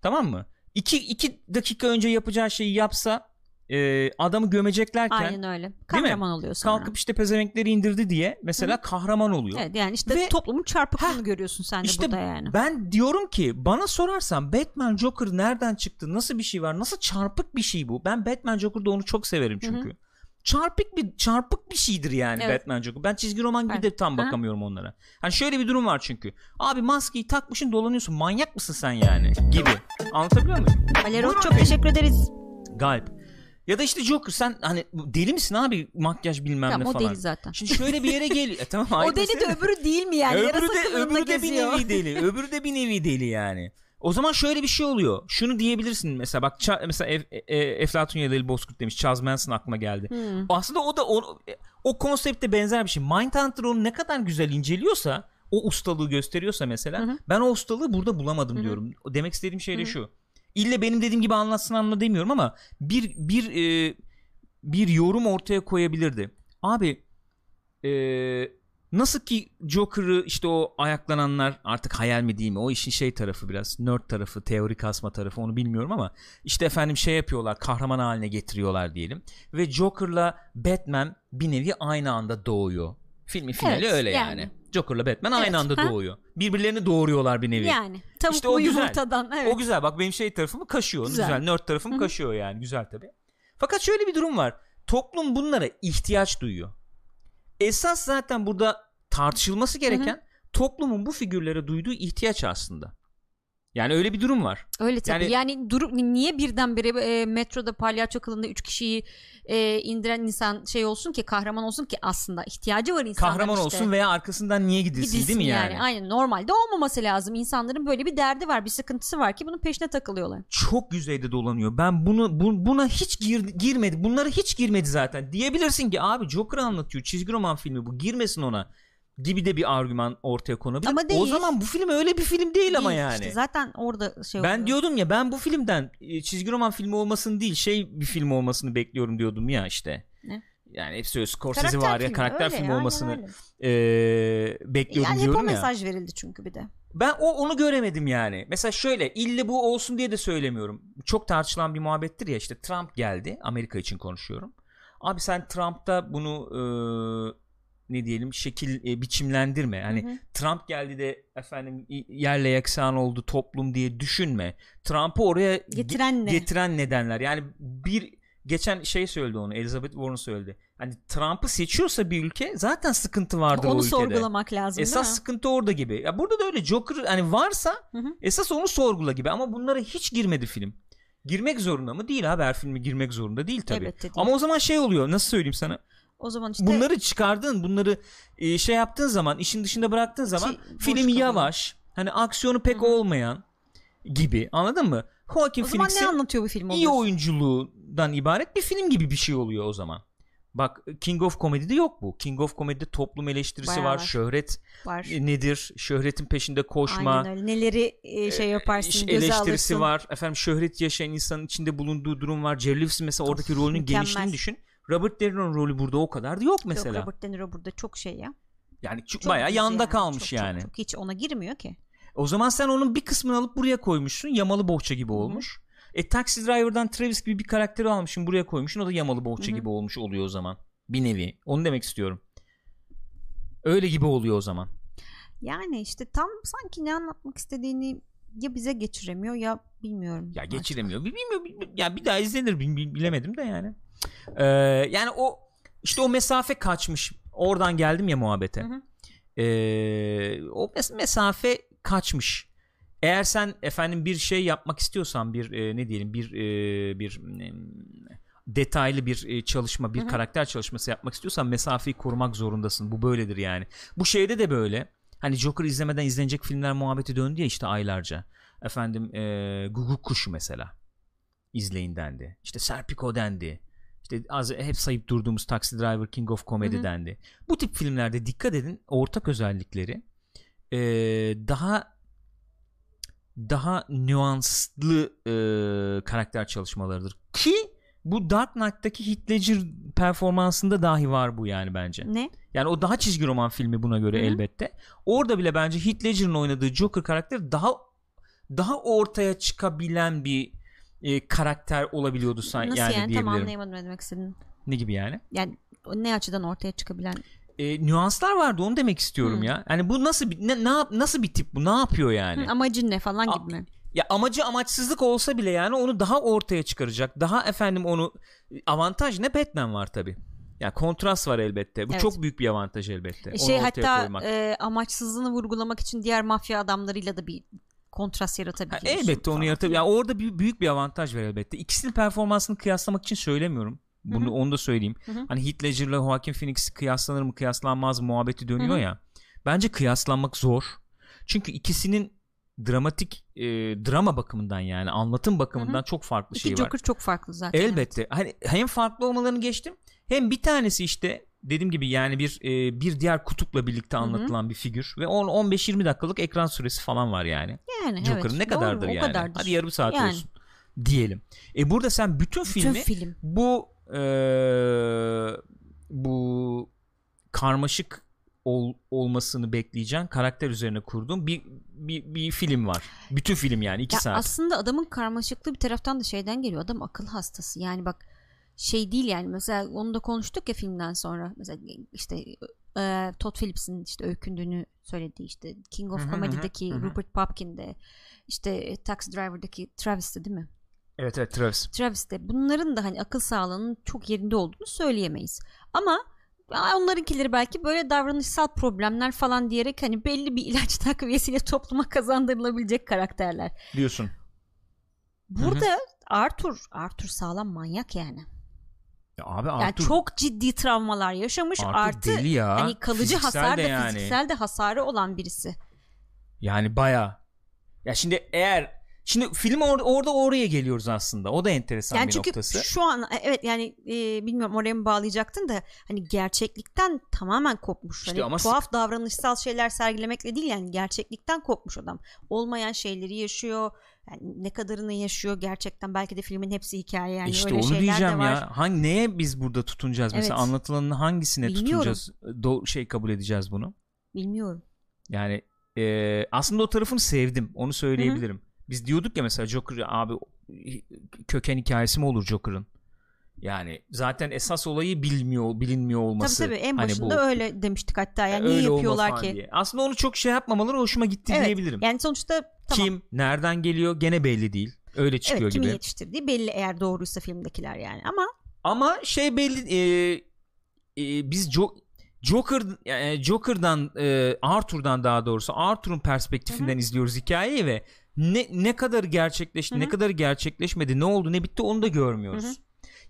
Tamam mı? 2 2 dakika önce yapacağı şeyi yapsa e, adamı gömeceklerken Aynen öyle. Kahraman oluyor sonra. kalkıp işte pezevenkleri indirdi diye mesela kahraman oluyor. Evet yani işte Ve- toplumun çarpıklığını görüyorsun sen de İşte burada yani. ben diyorum ki bana sorarsan Batman Joker nereden çıktı? Nasıl bir şey var? Nasıl çarpık bir şey bu? Ben Batman Joker'da onu çok severim çünkü. Çarpık bir çarpık bir şeydir yani Evet. Batman Joker. Ben çizgi roman gibi Evet. de tam Ha. bakamıyorum onlara. Hani şöyle bir durum var çünkü. Abi maskeyi takmışın dolanıyorsun. Manyak mısın sen yani? Gibi. Anlatabiliyor muyum? Valero çok teşekkür ederiz. Galp. Ya da işte Joker sen hani deli misin abi makyaj bilmem Tamam, ne o falan. deli zaten. Şimdi şöyle bir yere geliyor. E, tamam o deli de öbürü değil mi yani? Öbürü de, öbürü de bir nevi deli. öbürü de bir nevi deli yani. O zaman şöyle bir şey oluyor. Şunu diyebilirsin mesela bak Ça- mesela Ef, e, Eflatun ya da Bozkurt demiş. Charles Manson aklıma geldi. Hmm. Aslında o da o, o konsepte benzer bir şey. Mindhunter onu ne kadar güzel inceliyorsa o ustalığı gösteriyorsa mesela Hı hı. ben o ustalığı burada bulamadım Hı hı. diyorum. O Demek istediğim şey de şu. İlle benim dediğim gibi anlatsın anla demiyorum ama bir bir e, bir yorum ortaya koyabilirdi. Abi e, nasıl ki Joker'ı işte o ayaklananlar artık hayal mi değil mi o işin şey tarafı biraz nerd tarafı teori kasma tarafı onu bilmiyorum ama işte efendim şey yapıyorlar kahraman haline getiriyorlar diyelim ve Joker'la Batman bir nevi aynı anda doğuyor. Filmin finali Evet, öyle yani. yani. Joker'la Batman Evet, aynı anda ha. doğuyor. Birbirlerini doğuruyorlar bir nevi. Yani tavuk İşte o güzel. yumurtadan evet. O güzel bak benim şey tarafımı kaşıyor. Güzel. Güzel. güzel. Nerd tarafımı Hı hı. kaşıyor yani. Güzel tabii. Fakat şöyle bir durum var. Toplum bunlara ihtiyaç duyuyor. Esas zaten burada tartışılması gereken toplumun bu figürlere duyduğu ihtiyaç aslında. Yani öyle bir durum var. Öyle tabii. Yani- Yani, durup niye birdenbire e, metroda palyaço kılığında üç kişiyi e, indiren insan şey olsun ki kahraman olsun ki aslında ihtiyacı var insanların Kahraman işte. olsun veya arkasından niye gidilsin, Gidilsin değil mi yani? Aynen normalde olmaması lazım. İnsanların böyle bir derdi var, bir sıkıntısı var ki bunun peşine takılıyorlar. Çok yüzeyde dolanıyor. Ben bunu bu- buna hiç gir, girmedi. Bunlara hiç girmedi zaten. Diyebilirsin ki abi Joker anlatıyor. Çizgi roman filmi bu. Girmesin ona gibi de bir argüman ortaya konabilir. Ama O değil. zaman bu film öyle bir film değil, ama Değil. yani. İşte zaten orada şey Ben oluyor. diyordum ya ben bu filmden e, çizgi roman filmi olmasını değil şey bir film olmasını bekliyorum diyordum ya işte. Ne? Yani hep söz Scorsese Karakter var ya filmi, karakter öyle, filmi olmasını e, bekliyordum Yani hep o diyorum ya. mesaj verildi çünkü bir de. Ben o onu göremedim yani. Mesela şöyle ille bu olsun diye de söylemiyorum. Çok tartışılan bir muhabbettir ya işte Trump geldi. Amerika için konuşuyorum. Abi sen Trump'ta bunu e, ne diyelim şekil e, biçimlendirme. Yani Hı hı. Trump geldi de efendim yerle yeksan oldu toplum diye düşünme. Trump'ı oraya ge- Getiren ne? getiren nedenler. Yani bir geçen şey söyledi onu Elizabeth Warren söyledi. Hani Trump'ı seçiyorsa bir ülke zaten sıkıntı vardır o Onu ülkede. sorgulamak lazım Esas sıkıntı orada gibi. Ya burada da öyle Joker hani varsa Hı hı. esas onu sorgula gibi ama bunlara hiç girmedi film. Girmek zorunda mı? Değil abi her filmi girmek zorunda değil tabii. Elbette değil. Ama o zaman şey oluyor nasıl söyleyeyim sana? O zaman işte Bunları çıkardın bunları e, şey yaptığın zaman işin dışında bıraktığın zaman Şey, film kalıyor. yavaş hani aksiyonu pek Hı hı. olmayan gibi anladın mı? Joaquin o zaman ne Phoenix'in anlatıyor bu film iyi oyunculuğundan ibaret bir film gibi bir şey oluyor o zaman. Bak King of Comedy'de yok bu. King of Comedy'de toplum eleştirisi Bayağı var, var. şöhret var. e, nedir? Şöhretin peşinde koşma. Aynen öyle. Neleri e, şey yaparsın, göze eleştirisi alırsın. var. Efendim şöhret yaşayan insanın içinde bulunduğu durum var. Jerry mesela oradaki rolünün mükemmel. genişliğini düşün. Robert De Niro'nun rolü burada o kadar da yok mesela. Yok, Robert De Niro burada çok şey ya. yani çok, Çok bayağı yanda yani. kalmış Çok, yani. Çok, çok, hiç ona girmiyor ki. O zaman sen onun bir kısmını alıp buraya koymuşsun. Yamalı bohça gibi olmuş. E Taxi Driver'dan Travis gibi bir karakteri almışsın buraya koymuşsun. O da yamalı bohça Hı hı. gibi olmuş oluyor o zaman. Bir nevi. Onu demek istiyorum. Öyle gibi oluyor o zaman. Yani işte tam sanki ne anlatmak istediğini ya bize geçiremiyor ya bilmiyorum. Ya geçiremiyor. Bi- Bilmiyorum. bil- Ya bir daha izlenir bil- bil- bilemedim de yani. Ee, yani o işte o mesafe kaçmış. Oradan geldim ya muhabbete. Hı hı. Ee, o mes- mesafe kaçmış. Eğer sen efendim bir şey yapmak istiyorsan bir e, ne diyelim bir e, bir e, detaylı bir e, çalışma, bir Hı hı. karakter çalışması yapmak istiyorsan mesafeyi korumak zorundasın. Bu böyledir yani. Bu şeyde de böyle. Hani Joker izlemeden izlenecek filmler muhabbeti döndü ya işte aylarca. Efendim e, Guguk Kuşu mesela. İzleyin dendi. İşte Serpico dendi. İşte az hep sayıp durduğumuz Taxi Driver, King of Comedy Hı hı. dendi. Bu tip filmlerde dikkat edin ortak özellikleri e, daha daha nüanslı e, karakter çalışmalarıdır. Ki bu Dark Knight'taki Heath Ledger performansında dahi var bu yani bence. Ne? Yani o daha çizgi roman filmi buna göre Hı hı. elbette. Orada bile bence Heath Ledger'ın oynadığı Joker karakteri daha daha ortaya çıkabilen bir e, karakter olabiliyordu san- Nasıl yani, yani, tam diyebilirim. anlayamadım ne demek istediğini. Ne gibi yani? Yani ne açıdan ortaya çıkabilen E, nüanslar vardı onu demek istiyorum Hı. ya. Yani bu nasıl bir ne, ne nasıl bir tip bu? Ne yapıyor yani? Hı, amacın ne falan A- gibi mi? Ya amacı amaçsızlık olsa bile yani onu daha ortaya çıkaracak. Daha efendim onu avantaj ne Batman var tabi. Ya kontrast var elbette. Bu Evet. çok büyük bir avantaj elbette. E Onu şey hatta koymak. e, amaçsızlığını vurgulamak için diğer mafya adamlarıyla da bir kontrast yaratabiliyorsun. Ha, elbette onu yaratabilir. Yani orada bir, büyük bir avantaj var elbette. İkisinin performansını kıyaslamak için söylemiyorum. Bunu Hı hı. onu da söyleyeyim. Hı hı. Hani Heath Ledger'la Joaquin Phoenix kıyaslanır mı kıyaslanmaz mı muhabbeti dönüyor Hı hı. ya. Bence kıyaslanmak zor. Çünkü ikisinin dramatik e, drama bakımından yani anlatım bakımından çok farklı İki şey var. Joker çok farklı zaten. Elbette. Hani hem farklı olmalarını geçtim. Hem bir tanesi işte dediğim gibi yani bir e, bir diğer kutupla birlikte anlatılan bir figür ve 10 15-20 dakikalık ekran süresi falan var yani. Yani Joker'ın evet. ne kadardır Doğru, yani? kadardır. Hadi yarım saat Yani. olsun diyelim. E burada sen bütün Bütün filmi film. bu e, bu karmaşık ol, olmasını bekleyeceğin karakter üzerine kurduğum bir, bir bir film var. Bütün film yani 2 Ya saat. aslında adamın karmaşıklığı bir taraftan da şeyden geliyor. Adam akıl hastası. Yani bak şey değil yani mesela onu da konuştuk ya filmden sonra. Mesela işte e, Todd Phillips'in işte öykündüğünü söylediği işte King of Comedy'deki. Rupert Pupkin'de işte e, Taxi Driver'daki Travis'te değil mi? Evet evet Travis. Travis'te bunların da hani akıl sağlığının çok yerinde olduğunu söyleyemeyiz. Ama onlarınkileri belki böyle davranışsal problemler falan diyerek hani belli bir ilaç takviyesiyle topluma kazandırılabilecek karakterler. diyorsun. Burada Arthur Arthur sağlam manyak yani. Ya abi Yani Arthur, çok ciddi travmalar yaşamış Arthur artı deli ya. hani kalıcı Fiziksel hasar da yani. fiziksel de hasarı olan birisi. Yani baya. Ya şimdi eğer şimdi film or- orada oraya geliyoruz aslında. O da enteresan Yani bir çünkü noktası. şu an evet yani e, bilmiyorum oraya mı bağlayacaktın da hani gerçeklikten tamamen kopmuş. İşte hani ama tuhaf davranışsal şeyler sergilemekle değil yani gerçeklikten kopmuş adam. Olmayan şeyleri yaşıyor. Yani ne kadarını yaşıyor gerçekten belki de filmin hepsi hikaye yani işte öyle onu şeyler diyeceğim de var. ya. Hangi neye biz burada tutunacağız mesela Evet. anlatılanın hangisine Bilmiyorum. tutunacağız? Do- şey kabul edeceğiz bunu. Bilmiyorum. Yani e, aslında o tarafını sevdim. Onu söyleyebilirim. Biz diyorduk ya mesela Joker abi köken hikayesi mi olur Joker'ın? Yani zaten esas olayı bilmiyor, bilinmiyor olması. Tabii tabii en Hani başında bu- öyle demiştik hatta yani öyle niye yapıyorlar ki? diye. Aslında onu çok şey yapmamaları hoşuma gitti Evet, diyebilirim. Yani sonuçta tamam. Kim, nereden geliyor gene belli değil. Öyle çıkıyor evet, kimin gibi. yetiştirdiği belli eğer doğruysa filmdekiler yani ama Ama şey belli e, e, biz Jo- Joker e, Joker'dan e, Arthur'dan daha doğrusu Arthur'un perspektifinden izliyoruz hikayeyi ve ne ne kadar gerçekleşti, Hı hı. ne kadar gerçekleşmedi, ne oldu, ne bitti onu da görmüyoruz. Hı hı.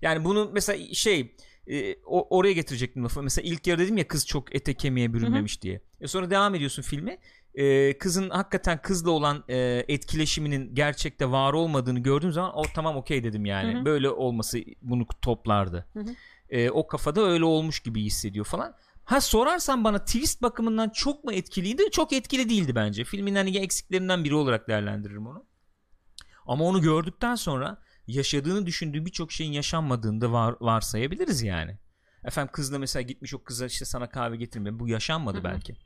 Yani bunu mesela şey e, o- oraya getirecektim lafı. Mesela ilk yarı dedim ya kız çok ete kemiğe bürünmemiş diye. E sonra devam ediyorsun filme. E, kızın hakikaten kızla olan e, etkileşiminin gerçekte var olmadığını gördüğüm zaman o tamam okey dedim yani. Hı hı. Böyle olması bunu toplardı. Hı hı. E, o kafada öyle olmuş gibi hissediyor falan. Ha sorarsan bana twist bakımından çok mu etkiliydi? Çok etkili değildi bence. Filmin hani eksiklerinden biri olarak değerlendiririm onu. Ama onu gördükten sonra yaşadığını düşündüğü birçok şeyin yaşanmadığını da var, varsayabiliriz yani. Efendim kızla mesela gitmiş o kıza işte sana kahve getirme. Bu yaşanmadı Hı hı. belki.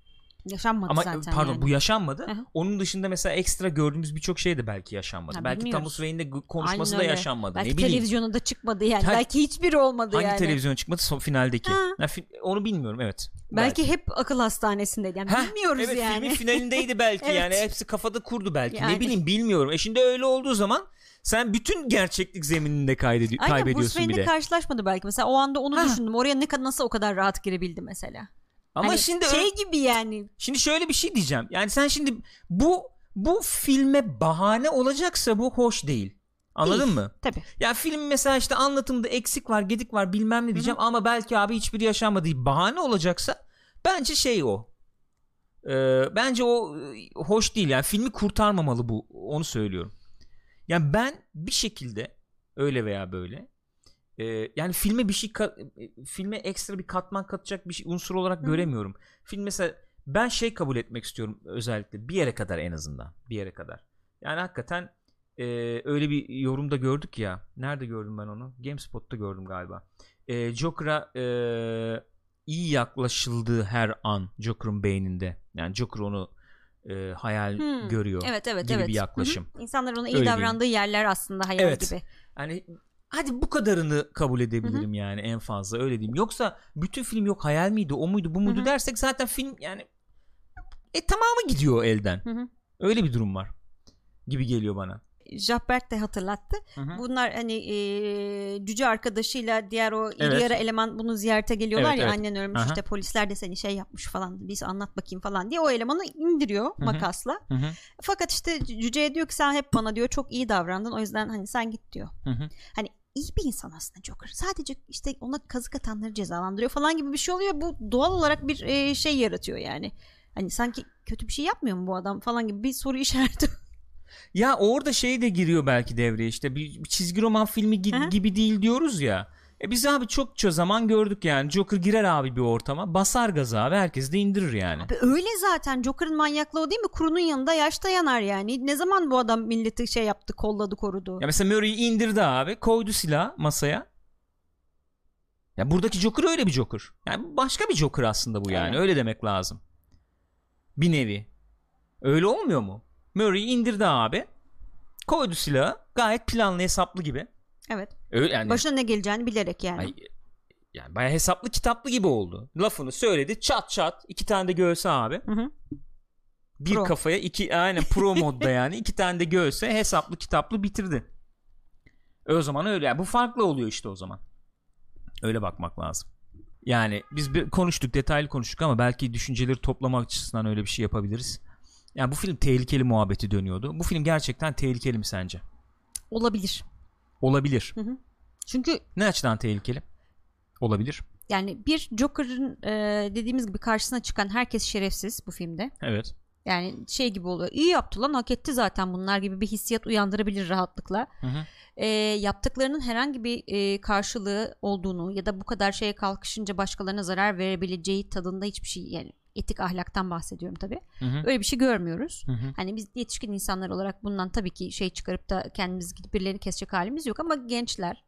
Yaşanmadı Ama zaten pardon yani. bu yaşanmadı. Hı hı. Onun dışında mesela ekstra gördüğümüz birçok şey de belki yaşanmadı. Ha, belki bilmiyoruz. Thomas Wayne'de konuşması Aynen da yaşanmadı. Belki ne bileyim. televizyona da çıkmadı yani. Ha- Belki hiçbiri olmadı Hangi yani. televizyon çıkmadı? Son finaldeki. Ha. Ya fi- onu bilmiyorum evet. Belki hep akıl hastanesindeydi. Yani Heh, bilmiyoruz evet, yani. filmin finalindeydi belki Evet. yani hepsi kafada kurdu belki Yani. ne bileyim bilmiyorum. E şimdi öyle olduğu zaman sen bütün gerçeklik zemininde kaydedi- Aynen Bruce kaybediyorsun bir Wayne'le de. karşılaşmadı belki. Mesela o anda onu Ha. düşündüm. Oraya ne kadar nasıl o kadar rahat girebildi mesela. Ama Hani şimdi şey gibi yani. şimdi şöyle bir şey diyeceğim. Yani sen şimdi bu bu filme bahane olacaksa bu hoş değil. Anladın Değil. mı? Tabii. Ya film mesela işte anlatımda eksik var, gedik var, bilmem ne diyeceğim ama belki abi hiçbiri yaşanmadığı bahane olacaksa bence şey o. Ee, bence o e, hoş değil. Yani filmi kurtarmamalı bu. Onu söylüyorum. Yani ben bir şekilde öyle veya böyle e, yani filme bir şey e, filme ekstra bir katman katacak bir şey, unsur olarak Hı. göremiyorum. Film mesela ben şey kabul etmek istiyorum özellikle bir yere kadar en azından. Bir yere kadar. Yani hakikaten e, öyle bir yorumda gördük ya. Nerede gördüm ben onu? GameSpot'ta gördüm galiba. E, Joker'a e, iyi yaklaşıldığı her an Joker'ın beyninde. Yani Joker onu e, hayal Hmm. görüyor Evet evet gibi evet. bir yaklaşım. Hı hı. İnsanlar ona iyi Öyle davrandığı yerler aslında hayal Evet. gibi. Yani hadi bu kadarını kabul edebilirim yani en fazla öyle diyeyim. Yoksa bütün film yok hayal miydi o muydu bu muydu Hı hı. dersek zaten film yani e tamamı gidiyor elden. Hı hı. Öyle bir durum var gibi geliyor bana. Jahberk de hatırlattı. Hı hı. Bunlar hani e, cüce arkadaşıyla diğer o iri Evet. yarı eleman bunu ziyarete geliyorlar Evet, ya evet. annen ölmüş Aha. işte polisler de seni şey yapmış falan biz anlat bakayım falan diye o elemanı indiriyor hı. makasla. Hı hı. Fakat işte cüceye diyor ki sen hep bana diyor çok iyi davrandın o yüzden hani sen git diyor. Hı hı. Hani iyi bir insan aslında Joker. Sadece işte ona kazık atanları cezalandırıyor falan gibi bir şey oluyor. Bu doğal olarak bir e, şey yaratıyor yani. Hani sanki kötü bir şey yapmıyor mu bu adam falan gibi bir soru işareti. Ya orada şey de giriyor belki devreye işte bir, bir çizgi roman filmi gi- gibi değil diyoruz ya. E biz abi çokça zaman gördük yani. Joker girer abi bir ortama basar gazı abi herkes de indirir yani. Abi öyle zaten Joker'ın manyaklığı o değil mi? Kurunun yanında yaşta yanar yani. Ne zaman bu adam milleti şey yaptı, kolladı, korudu. Ya mesela Murray'i indirdi abi koydu silah masaya. Ya buradaki Joker öyle bir Joker. Yani başka bir Joker aslında bu yani. Evet. Öyle demek lazım. Bir nevi. Öyle olmuyor mu? Murray'i indirdi abi. Koydu silahı. Gayet planlı hesaplı gibi. Evet. Öyle yani. Başına ne geleceğini bilerek yani. Ay, yani bayağı hesaplı kitaplı gibi oldu. Lafını söyledi çat çat iki tane de göğse abi. Hı hı. Bir Pro. kafaya iki aynen pro modda yani iki tane de göğse hesaplı kitaplı bitirdi. E o zaman öyle. Yani bu farklı oluyor işte o zaman. Öyle bakmak lazım. Yani biz bir konuştuk detaylı konuştuk ama belki düşünceleri toplamak açısından öyle bir şey yapabiliriz. Yani bu film tehlikeli muhabbeti dönüyordu. Bu film gerçekten tehlikeli mi sence? Olabilir. Olabilir. Çünkü Ne açıdan tehlikeli? Olabilir. yani bir Joker'ın e, dediğimiz gibi karşısına çıkan herkes şerefsiz bu filmde. Evet. Yani şey gibi oluyor. İyi yaptı lan hak etti zaten bunlar gibi bir hissiyat uyandırabilir rahatlıkla. Hı hı. E, yaptıklarının herhangi bir e, karşılığı olduğunu ya da bu kadar şeye kalkışınca başkalarına zarar verebileceği tadında hiçbir şey yani etik ahlaktan bahsediyorum tabii. Hı hı. Öyle bir şey görmüyoruz. Hı hı. Hani biz yetişkin insanlar olarak bundan tabii ki şey çıkarıp da kendimiz gidip birilerini kesecek halimiz yok ama gençler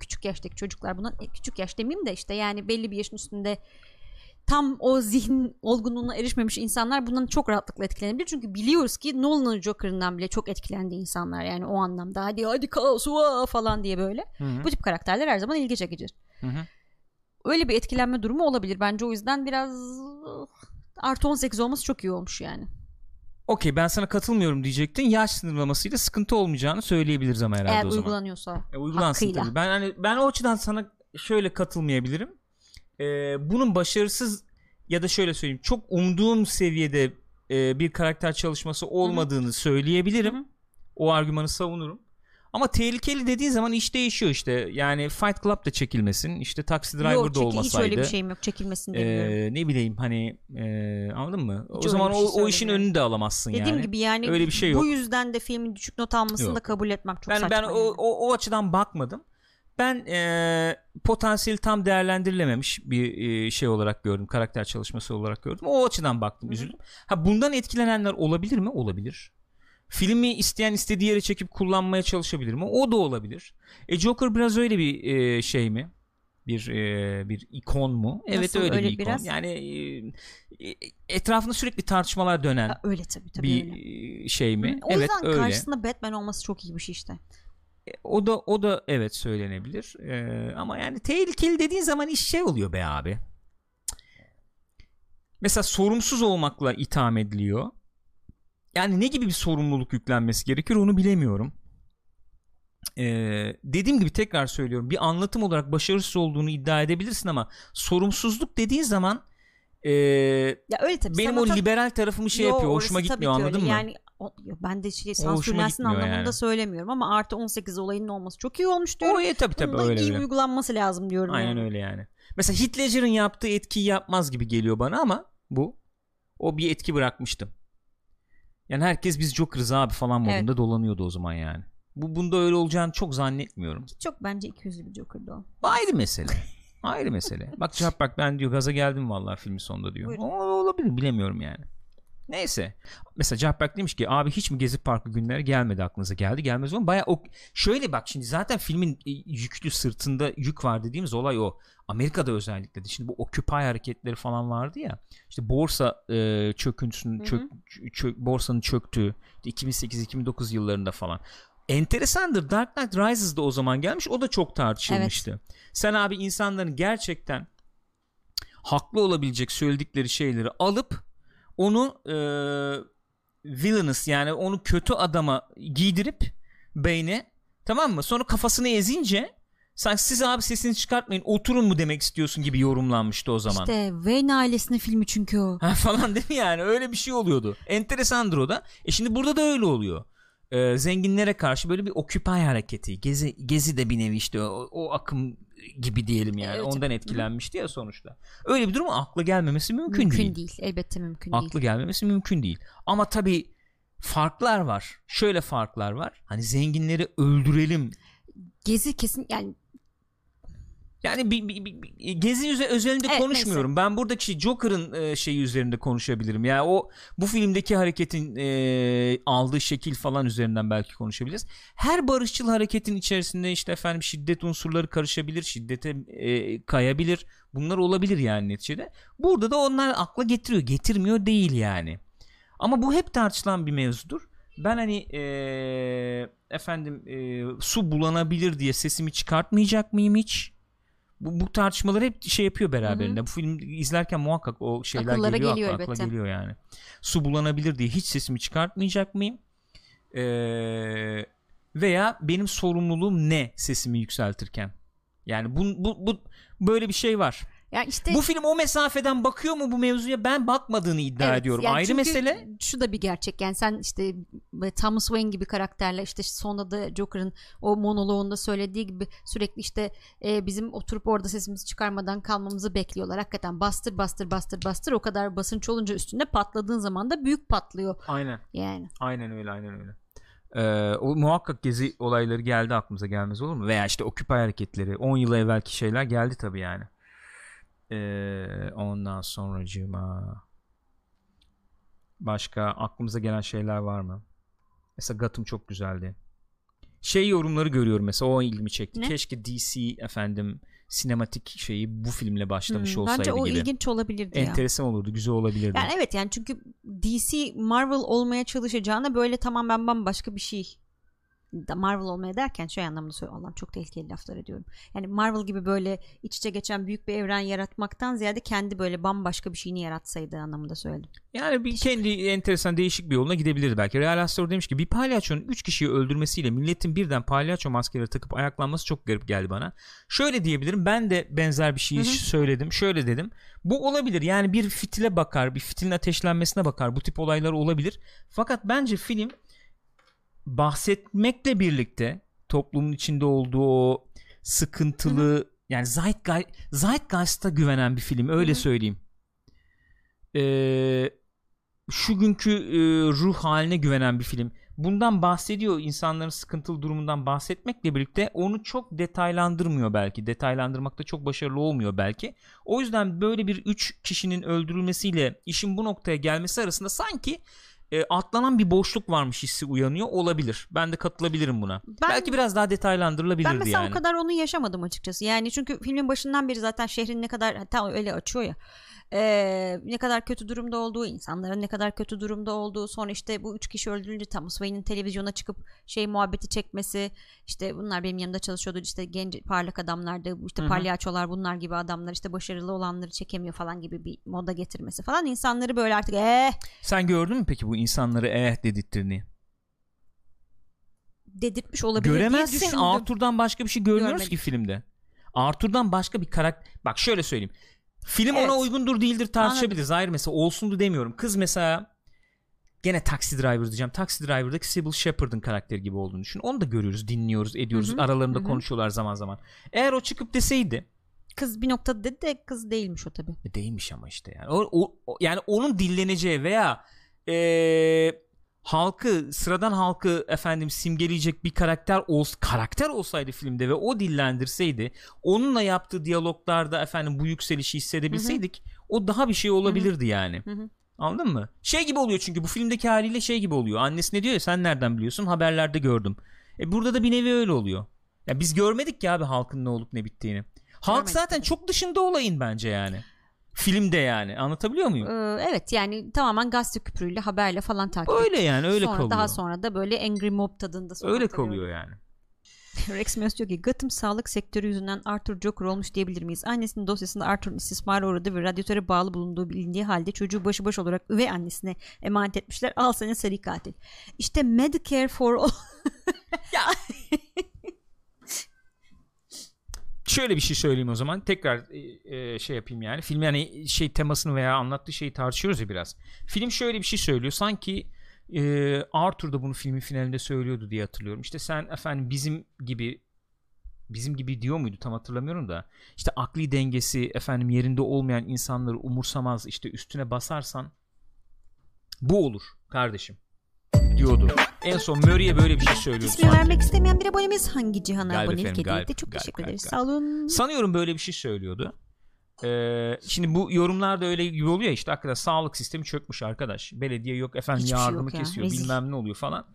küçük yaştaki çocuklar bundan e, küçük yaş demeyeyim de işte yani belli bir yaşın üstünde tam o zihin olgunluğuna erişmemiş insanlar bundan çok rahatlıkla etkilenebilir. Çünkü biliyoruz ki Nolan'ın Joker'ından bile çok etkilendi insanlar yani o anlamda. Hadi hadi kaos falan diye böyle. Hı hı. Bu tip karakterler her zaman ilgi çekicidir. Hı hı. Öyle bir etkilenme durumu olabilir. Bence o yüzden biraz artı 18 olması çok iyi olmuş yani. Okey ben sana katılmıyorum diyecektin. Yaş sınırlamasıyla sıkıntı olmayacağını söyleyebiliriz ama herhalde Eğer o zaman. uygulanıyorsa. E, uygulansın hakkıyla. tabii. Ben hani ben o açıdan sana şöyle katılmayabilirim. Ee, bunun başarısız ya da şöyle söyleyeyim çok umduğum seviyede e, bir karakter çalışması olmadığını söyleyebilirim. Hı hı. O argümanı savunurum. Ama tehlikeli dediğin zaman iş değişiyor işte. Yani Fight Club da çekilmesin. işte Taxi Driver Yok da olmasaydı. hiç öyle bir şeyim yok çekilmesin demiyorum. Ee, ne bileyim hani e, anladın mı? Hiç o zaman şey o, o işin önünü de alamazsın Dediğim yani. gibi yani öyle bir şey bu yok. yüzden de filmin düşük not almasını Yok. da kabul etmem çok ben saçma. ben yani. o, o o açıdan bakmadım. Ben e, potansiyeli tam değerlendirilememiş bir e, şey olarak gördüm. Karakter çalışması olarak gördüm. O açıdan baktım, üzüldüm. Ha bundan etkilenenler olabilir mi? Olabilir. Filmi isteyen istediği yere çekip kullanmaya çalışabilir mi? O da olabilir. E Joker biraz öyle bir e, şey mi? Bir e, bir ikon mu? Evet Nasıl, öyle, öyle bir ikon. biraz? Yani e, e, etrafında sürekli tartışmalar dönen Ha, öyle tabii tabii bir öyle. e, şey mi? Hı, O evet yüzden öyle. karşısında Batman olması çok iyi bir şey işte. E, O da o da evet söylenebilir. Ee, ama yani tehlikeli dediğin zaman iş şey oluyor be abi. Mesela sorumsuz olmakla itham ediliyor. Yani ne gibi bir sorumluluk yüklenmesi gerekir onu bilemiyorum. Ee, dediğim gibi tekrar söylüyorum bir anlatım olarak başarısız olduğunu iddia edebilirsin ama sorumsuzluk dediğin zaman ee, Ya öyle tabii. benim o liberal tarafımı şey Yo, yapıyor hoşuma gitmiyor anladın öyle. mı? Yani o- ben de şey sansürlensin anlamında yani. söylemiyorum ama artı 18 olayının olması çok iyi olmuş diyorum. O e, tabii tabii Bunun öyle iyi öyle. uygulanması lazım diyorum. Aynen yani. öyle yani. Mesela Ledger'ın yaptığı etkiyi yapmaz gibi geliyor bana ama bu o bir etki bırakmıştı. Yani herkes biz Joker'ız abi falan modunda Evet. dolanıyordu o zaman yani. Bu bunda öyle olacağını çok zannetmiyorum. Çok bence 200'lü bir Joker'dı o. Ayrı mesele. Ayrı mesele. Bak cevap bak ben diyor gaza geldim vallahi filmin sonunda diyor. Buyurun. O, olabilir bilemiyorum yani. Neyse. Mesela Cahberk demiş ki abi hiç mi Gezi Parkı günleri gelmedi aklınıza geldi gelmez ama baya o şöyle bak şimdi zaten filmin e, yüklü sırtında yük var dediğimiz olay o. Amerika'da özellikle de şimdi bu Occupy hareketleri falan vardı ya. İşte borsa e, çöküntüsünün çök, çök- borsanın çöktüğü işte 2008-2009 yıllarında falan. Enteresandır Dark Knight Rises de o zaman gelmiş o da çok tartışılmıştı. Sen abi insanların gerçekten haklı olabilecek söyledikleri şeyleri alıp onu e, villainous yani onu kötü adama giydirip beyne tamam mı? Sonra kafasını ezince sanki siz abi sesini çıkartmayın oturun mu demek istiyorsun gibi yorumlanmıştı o zaman. İşte Wayne ailesinin filmi çünkü o. Ha, falan değil mi yani öyle bir şey oluyordu. Enteresandır o da. E şimdi burada da öyle oluyor. Ee, zenginlere karşı böyle bir Occupy hareketi. Gezi gezi de bir nevi işte o, o akım gibi diyelim yani. Evet. Ondan etkilenmişti ya sonuçta. Öyle bir durum akla gelmemesi mümkün, Mümkün değil. değil. Elbette mümkün Aklı değil. gelmemesi mümkün değil. Ama tabii farklar var. Şöyle farklar var. Hani zenginleri öldürelim. Gezi kesin yani Yani bir, bir- bir- bir- gezi üze- özelinde Evet, konuşmuyorum. Ben buradaki Joker'ın e, şeyi üzerinde konuşabilirim. Yani o bu filmdeki hareketin e, aldığı şekil falan üzerinden belki konuşabiliriz. Her barışçıl hareketin içerisinde işte efendim şiddet unsurları karışabilir, şiddete e, kayabilir. Bunlar olabilir yani neticede. Burada da onlar akla getiriyor, getirmiyor değil yani. Ama bu hep tartışılan bir mevzudur. Ben hani e, efendim e, su bulanabilir diye sesimi çıkartmayacak mıyım hiç? Bu, bu tartışmalar hep şey yapıyor beraberinde. Bu film izlerken muhakkak o şeyler Akıllara geliyor, geliyor akla, akla geliyor yani. Su bulanabilir diye hiç sesimi çıkartmayacak mıyım? Ee, veya benim sorumluluğum ne sesimi yükseltirken? Yani bu, bu, bu böyle bir şey var. Ya işte Bu film o mesafeden bakıyor mu bu mevzuya? Ben bakmadığını iddia Evet, ediyorum. yani Ayrı mesele. Şu da bir gerçek yani sen işte böyle Thomas Wayne gibi karakterle işte sonunda da Joker'ın o monoloğunda söylediği gibi sürekli işte e, bizim oturup orada sesimizi çıkarmadan kalmamızı bekliyorlar. Hakikaten bastır bastır bastır bastır o kadar basınç olunca üstünde patladığın zaman da büyük patlıyor Aynen. yani. Aynen öyle aynen öyle. Ee, o muhakkak gezi olayları geldi aklımıza gelmez olur mu? Veya işte Occupy hareketleri 10 yıl evvelki şeyler geldi tabii yani. Ee, ondan sonracığıma başka aklımıza gelen şeyler var mı? Mesela Gotham çok güzeldi. Şey yorumları görüyorum mesela o ilgimi çekti. Ne? Keşke DC efendim sinematik şeyi bu filmle başlamış Hmm, olsaydı Bence o gibi. ilginç olabilirdi ya. Enteresan olurdu, güzel olabilirdi. Yani evet yani çünkü DC Marvel olmaya çalışacağına böyle tamamen bambaşka bir şey Marvel olmaya derken şey anlamda söylüyorum Allah'ım çok tehlikeli laflar ediyorum. Yani Marvel gibi böyle iç içe geçen büyük bir evren yaratmaktan ziyade kendi böyle bambaşka bir şeyini yaratsaydı anlamında söyledim. Yani bir kendi enteresan değişik bir yoluna gidebilirdi belki. Real Astor demiş ki bir palyaçonun 3 kişiyi öldürmesiyle milletin birden palyaço maskeleri takıp ayaklanması çok garip geldi bana. Şöyle diyebilirim ben de benzer bir hı. söyledim. Şöyle dedim. Bu olabilir yani bir fitile bakar bir fitilin ateşlenmesine bakar bu tip olaylar olabilir. Fakat bence film bahsetmekle birlikte toplumun içinde olduğu o sıkıntılı yani Zeitgeist, Zeitgeist'a güvenen bir film öyle Hı hı. söyleyeyim. Ee, şu günkü e, ruh haline güvenen bir film. Bundan bahsediyor insanların sıkıntılı durumundan bahsetmekle birlikte onu çok detaylandırmıyor belki. Detaylandırmakta çok başarılı olmuyor belki. O yüzden böyle bir üç kişinin öldürülmesiyle işin bu noktaya gelmesi arasında sanki e, atlanan bir boşluk varmış hissi uyanıyor olabilir. Ben de katılabilirim buna. Ben- belki biraz daha detaylandırılabilirdi Ben mesela yani. o kadar onu yaşamadım açıkçası. Yani çünkü filmin başından beri zaten şehrin ne kadar hatta öyle açıyor ya. Eee, ne kadar kötü durumda olduğu, insanların ne kadar kötü durumda olduğu, sonra işte bu üç kişi öldürülünce Thomas Wayne'in televizyona çıkıp şey muhabbeti çekmesi, işte bunlar benim yanımda çalışıyordu, işte genç parlak adamlardı, işte Hı hı. palyaçolar bunlar gibi adamlar, işte başarılı olanları çekemiyor falan gibi bir moda getirmesi falan insanları böyle artık eh Sen gördün mü peki bu insanları eh dedirttiğini? dedirtmiş olabilir diye Göremezsin. düşündüm. Arthur'dan başka bir şey görmüyoruz Görmedim. ki filmde. Arthur'dan başka bir karakter. Bak şöyle söyleyeyim. Film Evet. ona uygundur değildir tartışabiliriz. Ayrı mesela olsundu demiyorum. Kız mesela gene Taxi Driver diyeceğim. Taxi Driver'daki Sybil Shepherd'ın karakteri gibi olduğunu düşün. Onu da görüyoruz, dinliyoruz, ediyoruz. Hı hı, Aralarında hı hı. konuşuyorlar zaman zaman. Eğer o çıkıp deseydi Kız bir noktada dedi de kız değilmiş o tabii. E, Değilmiş ama işte yani. O, o- yani onun dilleneceği veya eee, halkı sıradan halkı efendim simgeleyecek bir karakter olsa karakter olsaydı filmde ve o dillendirseydi onunla yaptığı diyaloglarda efendim bu yükselişi hissedebilseydik o daha bir şey olabilirdi yani. Hı hı. Anladın mı? Şey gibi oluyor çünkü bu filmdeki haliyle şey gibi oluyor. Annesi ne diyor ya sen nereden biliyorsun? Haberlerde gördüm. E burada da bir nevi öyle oluyor. Ya biz görmedik ki abi halkın ne olup ne bittiğini. Halk Görmedik zaten çok dışında olayın bence yani. Filmde yani. Anlatabiliyor muyum? Ee, evet yani tamamen gazete küpürüyle haberle falan takip Öyle yani öyle sonra, kalıyor. Daha sonra da böyle Angry Mob tadında öyle kalıyor yani. Rex Meos diyor ki Gotham sağlık sektörü yüzünden Arthur Joker olmuş diyebilir miyiz? Annesinin dosyasında Arthur'un istismara uğradığı ve radyatöre bağlı bulunduğu bilindiği halde çocuğu başıboş olarak üvey annesine emanet etmişler. Al sana seri katil. İşte Medicare for all. ya şöyle bir şey söyleyeyim o zaman. Tekrar e, e, şey yapayım yani. Film yani şey temasını veya anlattığı şeyi tartışıyoruz ya biraz. Film şöyle bir şey söylüyor. Sanki e, Arthur da bunu filmin finalinde söylüyordu diye hatırlıyorum. İşte sen efendim bizim gibi bizim gibi diyor muydu? Tam hatırlamıyorum da. İşte akli dengesi efendim yerinde olmayan insanları umursamaz işte üstüne basarsan bu olur kardeşim diyordu. En son Murray'e böyle bir şey söylüyordu. İsmi sanki. vermek istemeyen bir abonemiz hangi cihana Galip abonelik etti? Çok Galip, teşekkür ederiz. Sağ olun. Sanıyorum böyle bir şey söylüyordu. Ee, şimdi bu yorumlarda öyle gibi oluyor ya işte hakikaten sağlık sistemi çökmüş arkadaş. Belediye yok efendim Hiçbir şey yardımı yok ya, kesiyor rezil. bilmem ne oluyor falan.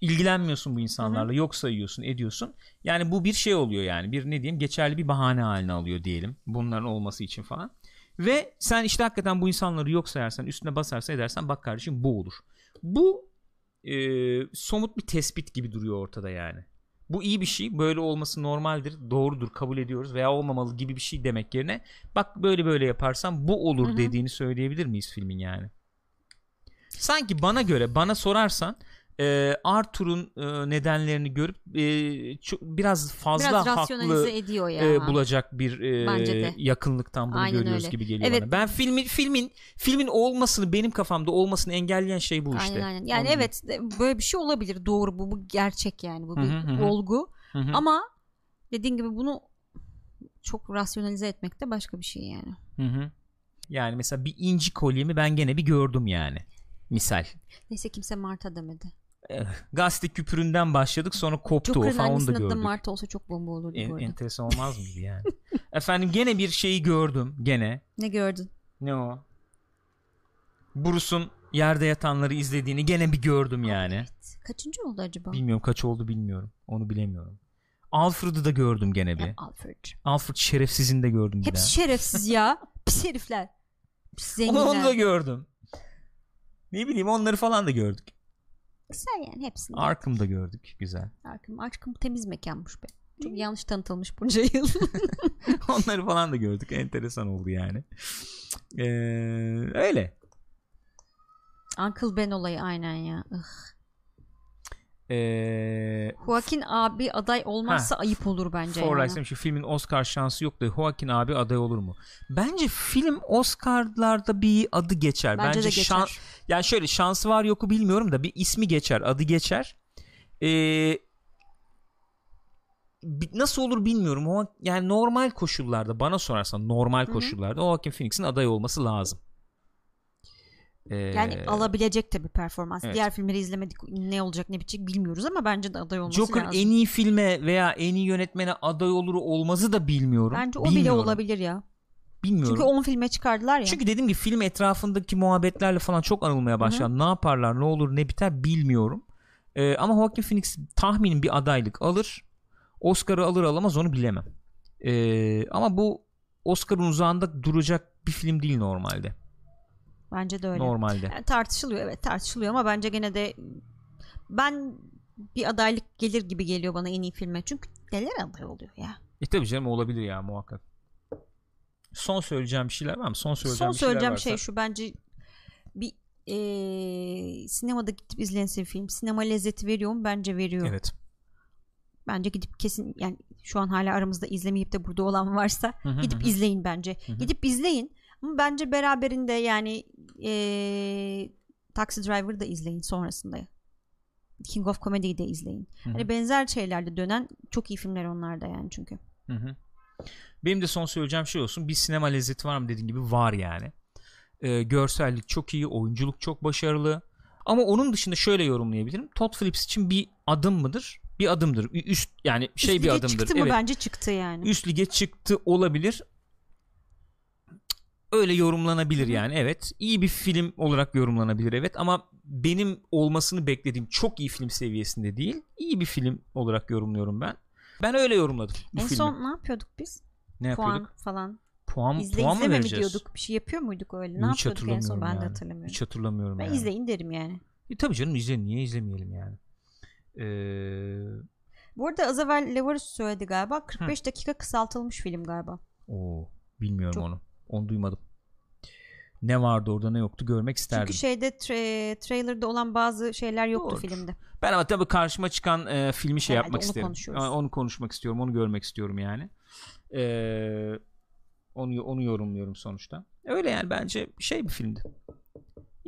İlgilenmiyorsun bu insanlarla yok sayıyorsun ediyorsun. Yani bu bir şey oluyor yani bir ne diyeyim geçerli bir bahane haline alıyor diyelim bunların olması için falan. Ve sen işte hakikaten bu insanları yok sayarsan üstüne basarsan edersen bak kardeşim bu olur. Bu e, somut bir tespit gibi duruyor ortada yani. Bu iyi bir şey. Böyle olması normaldir. Doğrudur. Kabul ediyoruz veya olmamalı gibi bir şey demek yerine bak böyle böyle yaparsan bu olur Hı hı. dediğini söyleyebilir miyiz filmin yani? Sanki bana göre bana sorarsan e, Arthur'un e, nedenlerini görüp e, çok, biraz fazla Biraz haklı rasyonalize ediyor ya. e, bulacak bir e, yakınlıktan bunu Aynen görüyoruz öyle. gibi geliyor Evet. bana. Ben filmin filmin filmin olmasını benim kafamda olmasını engelleyen şey bu işte. Aynen. Yani Anladın evet böyle bir şey olabilir. Doğru bu. Bu gerçek yani. Bu bir Hı hı hı hı. olgu. Hı hı. Ama dediğin gibi bunu çok rasyonalize etmek de başka bir şey yani. Hı hı. Yani mesela bir inci kolyemi ben gene bir gördüm yani. Misal. Neyse kimse Marta demedi. Gazete küpüründen başladık sonra koptu o Joker'ın falan onu da gördük. Marta olsa çok bomba olurdu En, bu arada. enteresan olmaz mıydı yani? Efendim gene bir şeyi gördüm gene. Ne gördün? Ne o? Bruce'un yerde yatanları izlediğini gene bir gördüm yani. Kaçıncı oldu acaba? Bilmiyorum kaç oldu bilmiyorum. Onu bilemiyorum. Alfred'ı da gördüm gene bir. Ya, Alfred. Alfred şerefsizini de gördüm bir Hepsi şerefsiz ya. Pis herifler. Pis daha. Onu, da zenginler. gördüm. Ne bileyim onları falan da gördük. Güzel yani hepsini. Arkham'da gördük. Güzel. Arkham, Arkham temiz mekanmış be. Çok yanlış tanıtılmış bunca yıl. Onları falan da gördük. Enteresan oldu yani. Ee, öyle. Uncle Ben olayı aynen ya. Ih. Ee, Joaquin abi aday olmazsa ayıp olur bence. For yani. Demiş ki filmin Oscar şansı yok da Joaquin abi aday olur mu? Bence film Oscar'larda bir adı geçer. Bence, Bence, de geçer. şan- yani şöyle şansı var yoku bilmiyorum da bir ismi geçer, adı geçer. Ee, nasıl olur bilmiyorum yani normal koşullarda bana sorarsan normal hı. koşullarda Joaquin Phoenix'in aday olması lazım. Ee, Yani alabilecek bir performans. evet. Diğer filmleri izlemedik. Ne olacak ne bitecek bilmiyoruz ama bence de aday olması Joker lazım. en iyi filme veya en iyi yönetmene aday olur olmazı da bilmiyorum. Bence o bile Bilmiyorum. olabilir ya. Bilmiyorum. Çünkü 10 filme çıkardılar ya. Çünkü dediğim gibi film etrafındaki muhabbetlerle falan çok anılmaya başladı. Ne yaparlar, ne olur, ne biter bilmiyorum. Ee, ama Joaquin Phoenix tahminim bir adaylık alır. Oscar'ı alır alamaz onu bilemem. Ee, ama bu Oscar'ın uzağında duracak bir film değil normalde. Bence de öyle. Normalde. Yani tartışılıyor evet tartışılıyor ama bence gene de ben bir adaylık gelir gibi geliyor bana en iyi filme. Çünkü neler aday oluyor ya. E tabii canım olabilir ya muhakkak. Son söyleyeceğim bir şeyler var mı? Son söyleyeceğim Son bir söyleyeceğim varsa. şey şu bence bir eee, sinemada gidip izlense bir film sinema lezzeti veriyor mu? Bence veriyor. Evet. Bence gidip kesin yani şu an hala aramızda izlemeyip de burada olan varsa Hı hı gidip hı. izleyin bence. Hı hı. Gidip izleyin ama bence beraberinde yani eee Taxi Driver'ı da izleyin sonrasında. King of Comedy'yi de izleyin. Hı hı. Hani benzer şeylerde dönen çok iyi filmler onlarda yani çünkü. Hı hı. Benim de son söyleyeceğim şey olsun. Bir sinema lezzeti var mı dediğin gibi var yani. Ee, görsellik çok iyi, oyunculuk çok başarılı. Ama onun dışında şöyle yorumlayabilirim. Todd Phillips için bir adım mıdır? Bir adımdır. Üst yani şey Üst bir lige adımdır. Çıktı mı evet. bence çıktı yani. Üst lige çıktı olabilir. Öyle yorumlanabilir Hı hı. yani evet. İyi bir film olarak yorumlanabilir evet ama benim olmasını beklediğim çok iyi film seviyesinde değil. İyi bir film olarak yorumluyorum ben. Ben öyle yorumladım bu en filmi. son ne yapıyorduk biz? ne Puan yapıyorduk? falan. Puan, İzle puan mı mi diyorduk? Bir şey yapıyor muyduk öyle? Ne hiç yapıyorduk en son? Ben hatırlamıyorum de yani. hatırlamıyorum. Hiç hatırlamıyorum ben yani. izleyin derim yani. E, tabii canım izleyin. Niye izlemeyelim yani? Ee, Bu arada az evvel Levarus söyledi galiba. 45 dakika kısaltılmış film galiba. Oo, bilmiyorum Çok- onu. Onu duymadım. Ne vardı orada ne yoktu görmek isterdim. Çünkü şeyde tra- trailer'da olan bazı şeyler yoktu Doğrudur. filmde. Ben ama tabii karşıma çıkan e, filmi şey Herhalde yapmak onu isterim. Onu konuşmak istiyorum. Onu görmek istiyorum yani. Ee, onu onu yorumluyorum sonuçta. Öyle yani bence şey bir filmdi.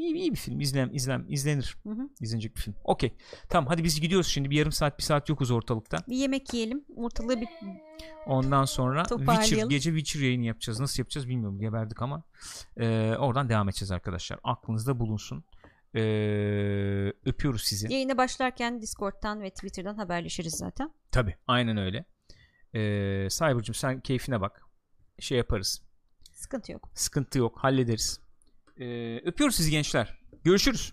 İyi, iyi bir film. İzlen, izlen, izlenir. Hı hı. İzlenecek bir film. Okey. Tamam hadi biz gidiyoruz şimdi. Bir yarım saat bir saat yokuz ortalıkta. Bir yemek yiyelim. Ortalığı bir Ondan sonra. Witcher, gece Witcher yayını yapacağız. Nasıl yapacağız bilmiyorum. Geberdik ama. Ee, oradan devam edeceğiz arkadaşlar. Aklınızda bulunsun. Ee, öpüyoruz sizi. yayına başlarken Discord'dan ve Twitter'dan haberleşiriz zaten. Tabi aynen öyle. Ee, Cyber'cığım sen keyfine bak. Şey yaparız. Sıkıntı yok. Sıkıntı yok hallederiz. Ee, öpüyoruz sizi gençler. Görüşürüz.